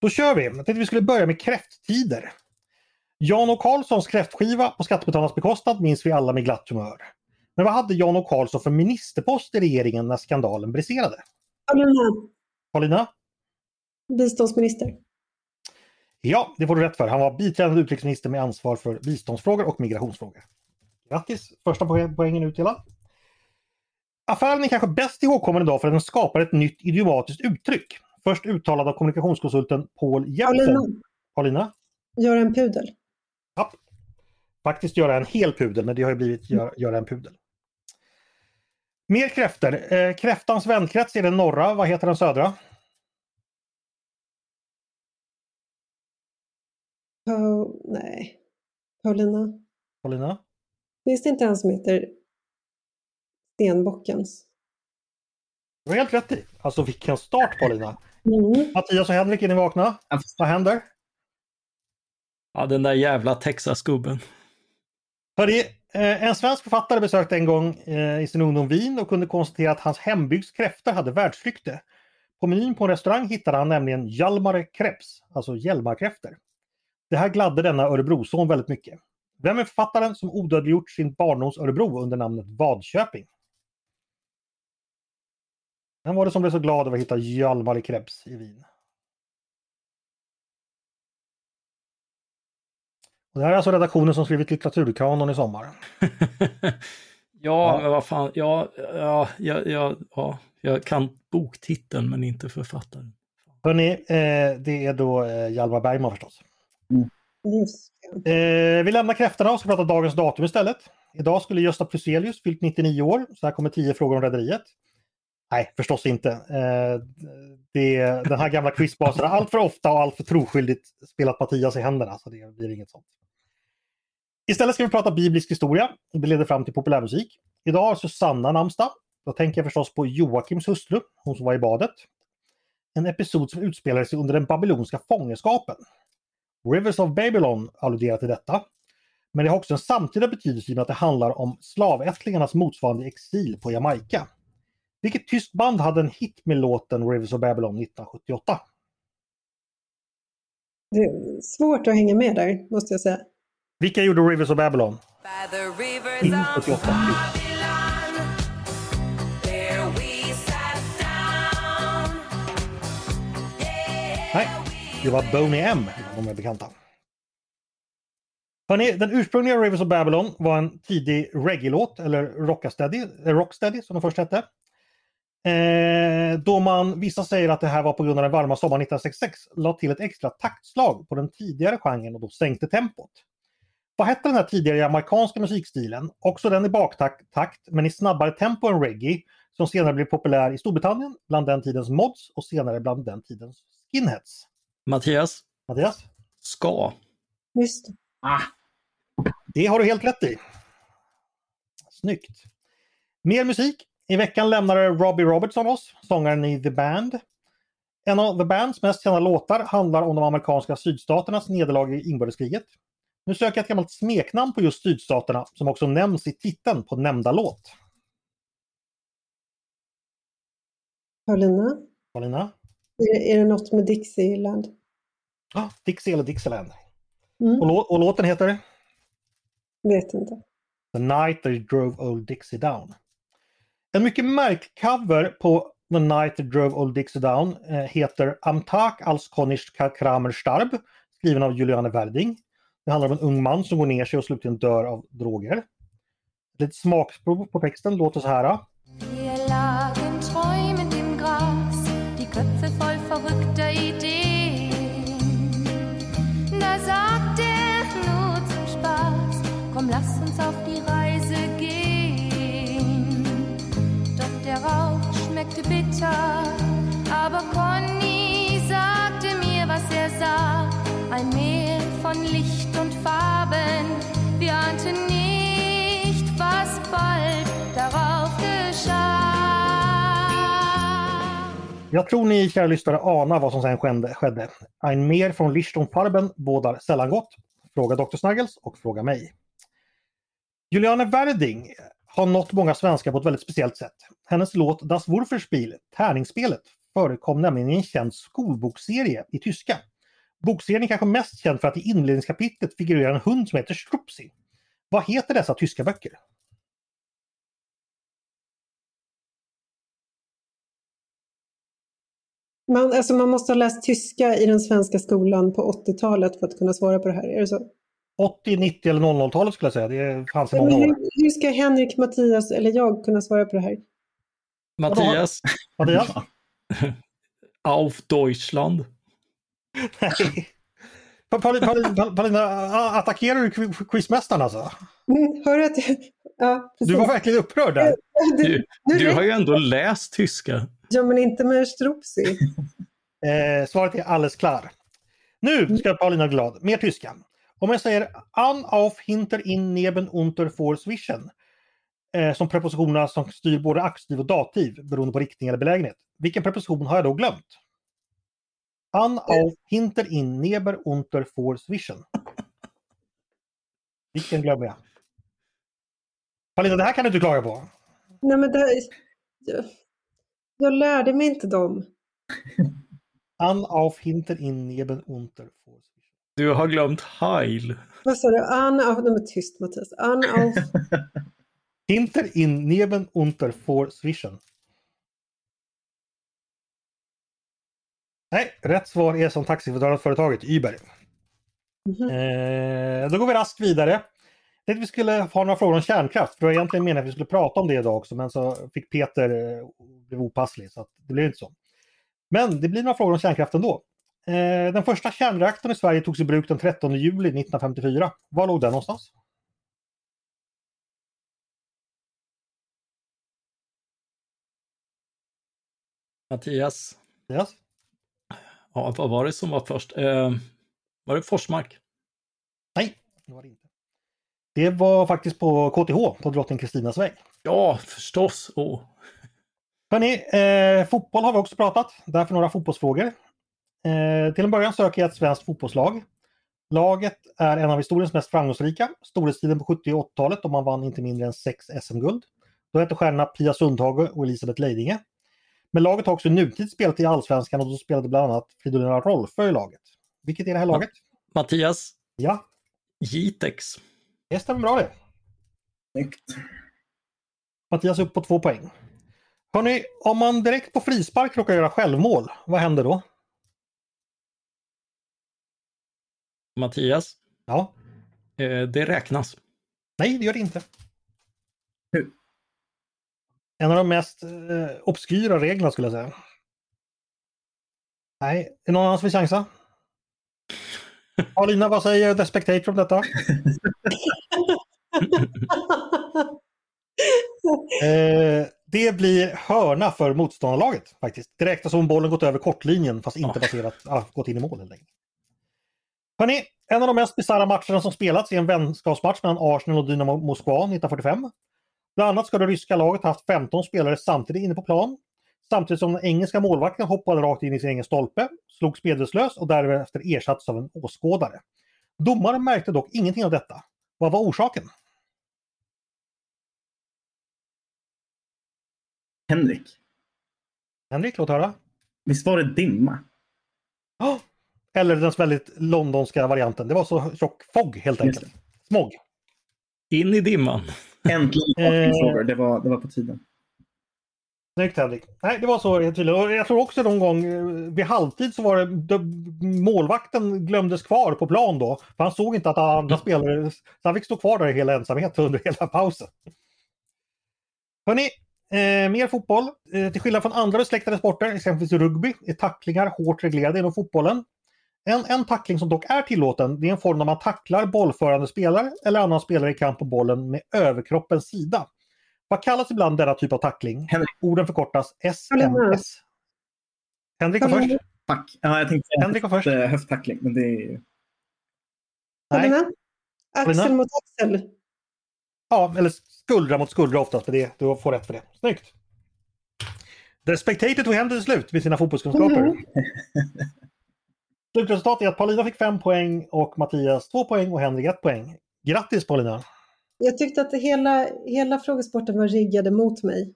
Då kör vi! Jag tänkte vi skulle börja med kräfttider. Jan och Karlssons kräftskiva på skattebetalarnas bekostnad minns vi alla med glatt humör. Men vad hade Jan och Karlsson för ministerpost i regeringen när skandalen briserade? Paulina? Biståndsminister. Ja, det får du rätt för. Han var biträdande utrikesminister med ansvar för biståndsfrågor och migrationsfrågor. Grattis! Första poängen utdelad. Affären är kanske bäst ihågkommen idag för att den skapar ett nytt idiomatiskt uttryck. Först uttalad av kommunikationskonsulten Paul Jeppsen. Paulina. Göra en pudel. Ja. Faktiskt göra en hel pudel, men det har ju blivit gör, göra en pudel. Mer kräftor. Eh, kräftans vänkrets är den norra. Vad heter den södra? Paul... Nej. Paulina. Paulina? Finns det inte en som heter Stenbockens? Du har helt rätt i. Alltså vilken start Paulina! Mm. Mattias och Henrik, är ni vakna? Vad händer? Ja, den där jävla Texas-gubben. Hörni, Eh, en svensk författare besökte en gång eh, i sin ungdom Wien och kunde konstatera att hans hembygds kräftor hade världsrykte. På menyn på en restaurang hittade han nämligen Hjalmar Krebs, alltså Hjalmarkräftor. Det här gladde denna Örebroson väldigt mycket. Vem är författaren som odödliggjort sin barndoms Örebro under namnet Vadköping? Vem var det som blev så glad över att hitta Hjalmar Krebs i Wien? Och det här är alltså redaktionen som skrivit litteraturkanon i sommar. [LAUGHS] ja, ja, men vad fan, ja, ja, ja, ja, ja, jag kan boktiteln men inte författaren. Hörrni, eh, det är då eh, Hjalmar Bergman förstås. Det. Eh, vi lämnar kräftorna och ska prata dagens datum istället. Idag skulle Gösta Plyselius fyllt 99 år, så här kommer 10 frågor om Rederiet. Nej, förstås inte. Eh, det, den här gamla quizbasen har allt för ofta och allt för troskyldigt spelat Mattias i händerna, så det blir inget sånt. Istället ska vi prata biblisk historia. Det leder fram till populärmusik. Idag har Susanna namnsdag. Då tänker jag förstås på Joakims hustru, hon som var i badet. En episod som utspelade sig under den babyloniska fångenskapen. Rivers of Babylon alluderar till detta. Men det har också en samtida betydelse i och med att det handlar om slavättlingarnas motsvarande exil på Jamaica. Vilket tyskt band hade en hit med låten Rivers of Babylon 1978? Det är svårt att hänga med där, måste jag säga. Vilka gjorde Rivers of Babylon? By the rivers of 78. Babylon, there we sat down. Nej, det var Boney M, om de är bekanta. Hörrni, den ursprungliga Rivers of Babylon var en tidig reggae-låt, eller rocksteady, eh, rocksteady som den först hette. Eh, då man, vissa säger att det här var på grund av den varma sommaren 1966, la till ett extra taktslag på den tidigare genren och då sänkte tempot. Vad hette den här tidigare amerikanska musikstilen? Också den i baktakt, takt, men i snabbare tempo än reggae, som senare blev populär i Storbritannien, bland den tidens mods och senare bland den tidens skinheads. Mattias, Mattias? ska. Just. Ah, Det har du helt rätt i. Snyggt. Mer musik. I veckan lämnade Robbie Robertson oss, sångaren i The Band. En av The Bands mest kända låtar handlar om de amerikanska sydstaternas nederlag i inbördeskriget. Nu söker jag ett gammalt smeknamn på just sydstaterna som också nämns i titeln på nämnda låt. Paulina, Paulina? är, är det något med Dixieland? Ah, Dixie eller Dixieland. Mm, Och, lå- och låten heter vet inte. The Night That Drove Old Dixie Down. En mycket märklig cover på The Night That Drove Old Dixie Down eh, heter Am Tag als Konnisch Kramer starb, skriven av Juliane Werding. Det handlar om en ung man som går ner sig och slutligen dör av droger. Lite smakprov på texten låter så här. Schmeckte aber Conny sagte mir, was er sah. Ein Meer von Licht und Farben, wir ahnten nicht, was bald darauf geschah. Jag tror ni kära lyssnare anar vad som sen skedde- skedde. Ein mer från Licht und Farben bådar sällan gott. Fråga Dr. Snuggles och fråga mig. Juliane Werding har nått många svenskar på ett väldigt speciellt sätt. Hennes låt Das Wurferspiel, Tärningsspelet, förekom nämligen i en känd skolbokserie i tyska. Bokserien är kanske mest känd för att i inledningskapitlet figurerar en hund som heter Strupsi. Vad heter dessa tyska böcker? Man, alltså man måste ha läst tyska i den svenska skolan på 80-talet för att kunna svara på det här. Är det så? 80, 90 eller 00-talet skulle jag säga. Det fanns i många år. hur, hur ska Henrik, Mattias eller jag kunna svara på det här? Mattias, Mattias? [LAUGHS] auf Deutschland. Nej. Paulina, attackerar du quiz- quizmästaren alltså? Mm, hör du att. Ja, precis. Du var verkligen upprörd där. [LAUGHS] Du, nu du har ju ändå läst tyska. Ja, men inte med Strupsi. [LAUGHS] Eh, svaret är alldeles klar. Nu ska Paulina glad. Mer tyska. Om jag säger an auf hinter in neben unter vor zwischen. Eh, som prepositionerna som styr både aktiv och dativ beroende på riktning eller belägenhet. Vilken preposition har jag då glömt? An auf hinter in neben unter vor zwischen. Vilken glömmer jag? Paulina, det här kan du inte klaga på. Nej, men det, jag, jag lärde mig inte dem. An auf hinter in neben unter. vor. Du har glömt Heil. Vad sa du? An av... Nej, men tyst Mattias. An av... [LAUGHS] Hinter in neben unter vor zwischen. Nej, rätt svar är som taxiföretaget Uber. Mhm. Eh, då går vi raskt vidare. Jag tänkte vi skulle ha några frågor om kärnkraft. För var egentligen meningen att vi skulle prata om det idag också men så fick Peter eh, blev opasslig så att det blev inte så. Men det blir några frågor om kärnkraft ändå. Eh, den första kärnreaktorn i Sverige togs i bruk den 13 juli 1954. Var låg den någonstans? Mattias, Yes. ja, vad var det som var först? Eh, var det Forsmark? Nej, det var det inte. Det var faktiskt på KTH, på Drottning Kristinas väg. Ja, förstås. Oh. Hörrni, eh, fotboll har vi också pratat. Därför några fotbollsfrågor. Eh, till en början söker jag ett svenskt fotbollslag. Laget är en av historiens mest framgångsrika. Storhetstiden på 70 och 80-talet och man vann inte mindre än sex SM-guld. Då hette stjärnorna Pia Sundhage och Elisabeth Leidinge. Men laget har också i nutid spelat i Allsvenskan och då spelade bland annat Fridolina Rolfö i laget. Vilket är det här laget? Mattias, Ja, Jitex. det stämmer bra det. Snyggt. Mattias upp på två poäng. Hörrni, om man direkt på frispark råkar göra självmål, vad händer då? Mattias, Ja, eh, det räknas. nej det gör det inte. Hur? En av de mest eh, obskyra reglerna skulle jag säga. Nej, är det någon annan som vill chansa? [LAUGHS] Paulina, vad säger The Spectator om detta? [LAUGHS] Eh, det blir hörna för motståndarlaget faktiskt. Det räknas som om bollen gått över kortlinjen fast inte Ja. baserat, ah, gått in i mål helt enkelt. Hörrni, en av de mest bisarra matcherna som spelats är en vänskapsmatch mellan Arsenal och Dynamo Moskva 1945. Bland annat ska det ryska laget haft 15 spelare samtidigt inne på plan. Samtidigt som den engelska målvakten hoppade rakt in i sin egen stolpe, slogs medvetslös och därefter ersattes av en åskådare. Domaren märkte dock ingenting av detta. Vad var orsaken? Henrik, Henrik, låt höra. visst var det dimma? Oh! Eller den väldigt londonska varianten. Det var så tjock fog helt enkelt. Smog. In i dimman. Äntligen [LAUGHS] Eh. Det var, det var på tiden. Snyggt Henrik. Nej, det var så helt tydligt. Och jag tror också någon gång eh, vid halvtid så var det de, målvakten glömdes kvar på plan då. För han såg inte att alla andra spelare, så han fick stå kvar där i hela ensamhet under hela pausen. Hörrni, eh, mer fotboll. Eh, till skillnad från andra besläktade sporter, exempelvis rugby, är tacklingar hårt reglerade inom fotbollen. En, en tackling som dock är tillåten, det är en form där man tacklar bollförande spelare eller annan spelare i kamp på bollen med överkroppens sida. Vad kallas ibland denna typ av tackling? Henrik. Orden förkortas SMS. Henrik var först. Fuck. Ja, jag tänkte säga Henrik var först. höft- höfttackling, men det är ju... Nej. Axel mot axel. Ja, eller skuldra mot skuldra oftast, men det, du får rätt för det. Snyggt! The Spectator tog hem det till slut med sina fotbollskunskaper. [LAUGHS] Slutresultatet är att Paulina fick fem poäng och Mattias två poäng och Henrik ett poäng. Grattis Paulina! Jag tyckte att hela, hela frågesporten var riggade mot mig.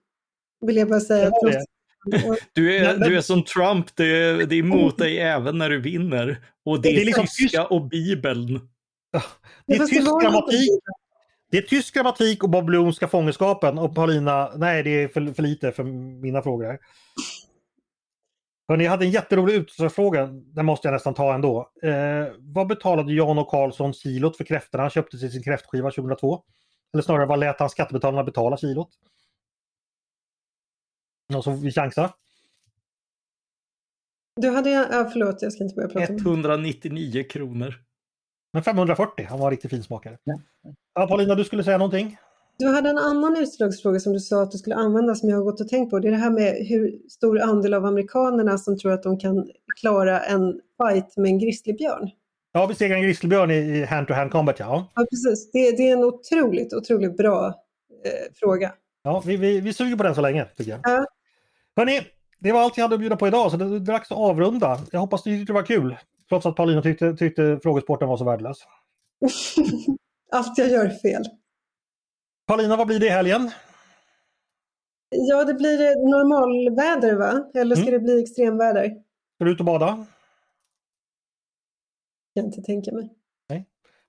Vill jag bara säga. Det. Du är, du är som Trump, det är, det är emot dig även när du vinner. Och det är, Det är liksom tyska och bibeln. Det är tysk grammatik. Det är tysk grammatik och Bob Bloomska fångenskapen och Paulina, nej det är för, för lite för mina frågor här. Hörrni, jag hade en jätterolig utslagsfråga, den måste jag nästan ta ändå. Eh, vad betalade Jan och Karlsson kilot för kräftorna han köpte till sin kräftskiva 2002? Eller snarare, vad lät han skattebetalarna betala kilot? Någon som vill chansa? Du hade, ja, förlåt, jag ska inte börja prata om det. 199 kronor. Men 540, han var en riktig finsmakare. Ja. Ja, Paulina, du skulle säga någonting? Du hade en annan utslagsfråga som du sa att du skulle använda som jag har gått och tänkt på. Det är det här med hur stor andel av amerikanerna som tror att de kan klara en fight med en grizzlybjörn. Ja, vi segrar en grizzlybjörn i i hand-to-hand combat, ja. Ja, precis. Det, det är en otroligt, otroligt bra eh, fråga. Ja, vi, vi, vi suger på den så länge, tycker jag. Ja. Hörni, det var allt jag hade att bjuda på idag, så det är dags att avrunda. Jag hoppas ni tyckte det var kul, trots att Paulina tyckte, tyckte frågesporten var så värdelös. [LAUGHS] Allt jag gör är fel. Paulina, vad blir det i helgen? Ja, det blir normalväder va? Eller ska Mm. det bli extremväder? Ska du ut och bada? Kan inte tänka mig.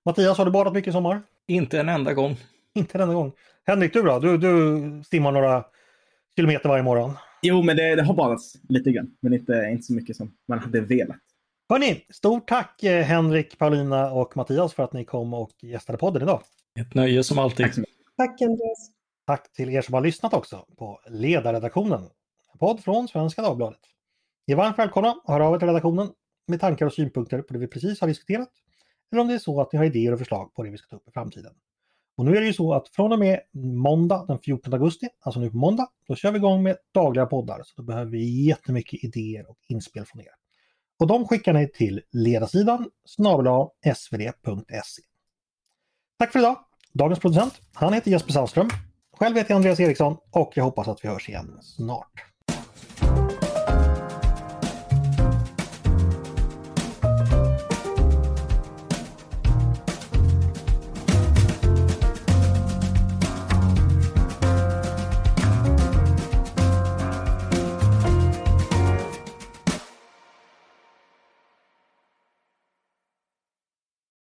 Mattias, har du badat mycket i sommar? Inte en enda gång. Inte denna gång. Henrik, du då? Du, du simmar några kilometer varje morgon. Jo, men det, det har badats lite grann, men inte, inte så mycket som man hade velat. Hörni, stort tack eh, Henrik, Paulina och Mattias för att ni kom och gästade podden idag. Ett nöje som alltid. Tack Andreas. Tack till er som har lyssnat också på Ledarredaktionen, en podd från Svenska Dagbladet. Ni är varmt välkomna att höra av er till redaktionen med tankar och synpunkter på det vi precis har diskuterat. Eller om det är så att ni har idéer och förslag på det vi ska ta upp i framtiden. Och nu är det ju så att från och med måndag den 14 augusti, alltså nu på måndag, då kör vi igång med dagliga poddar. Så då behöver vi jättemycket idéer och inspel från er. Och de skickar ni till ledarsidan snabel svd.se. Tack för idag! Dagens producent, han heter Jesper Sandström. Själv heter jag Andreas Eriksson och jag hoppas att vi hörs igen snart.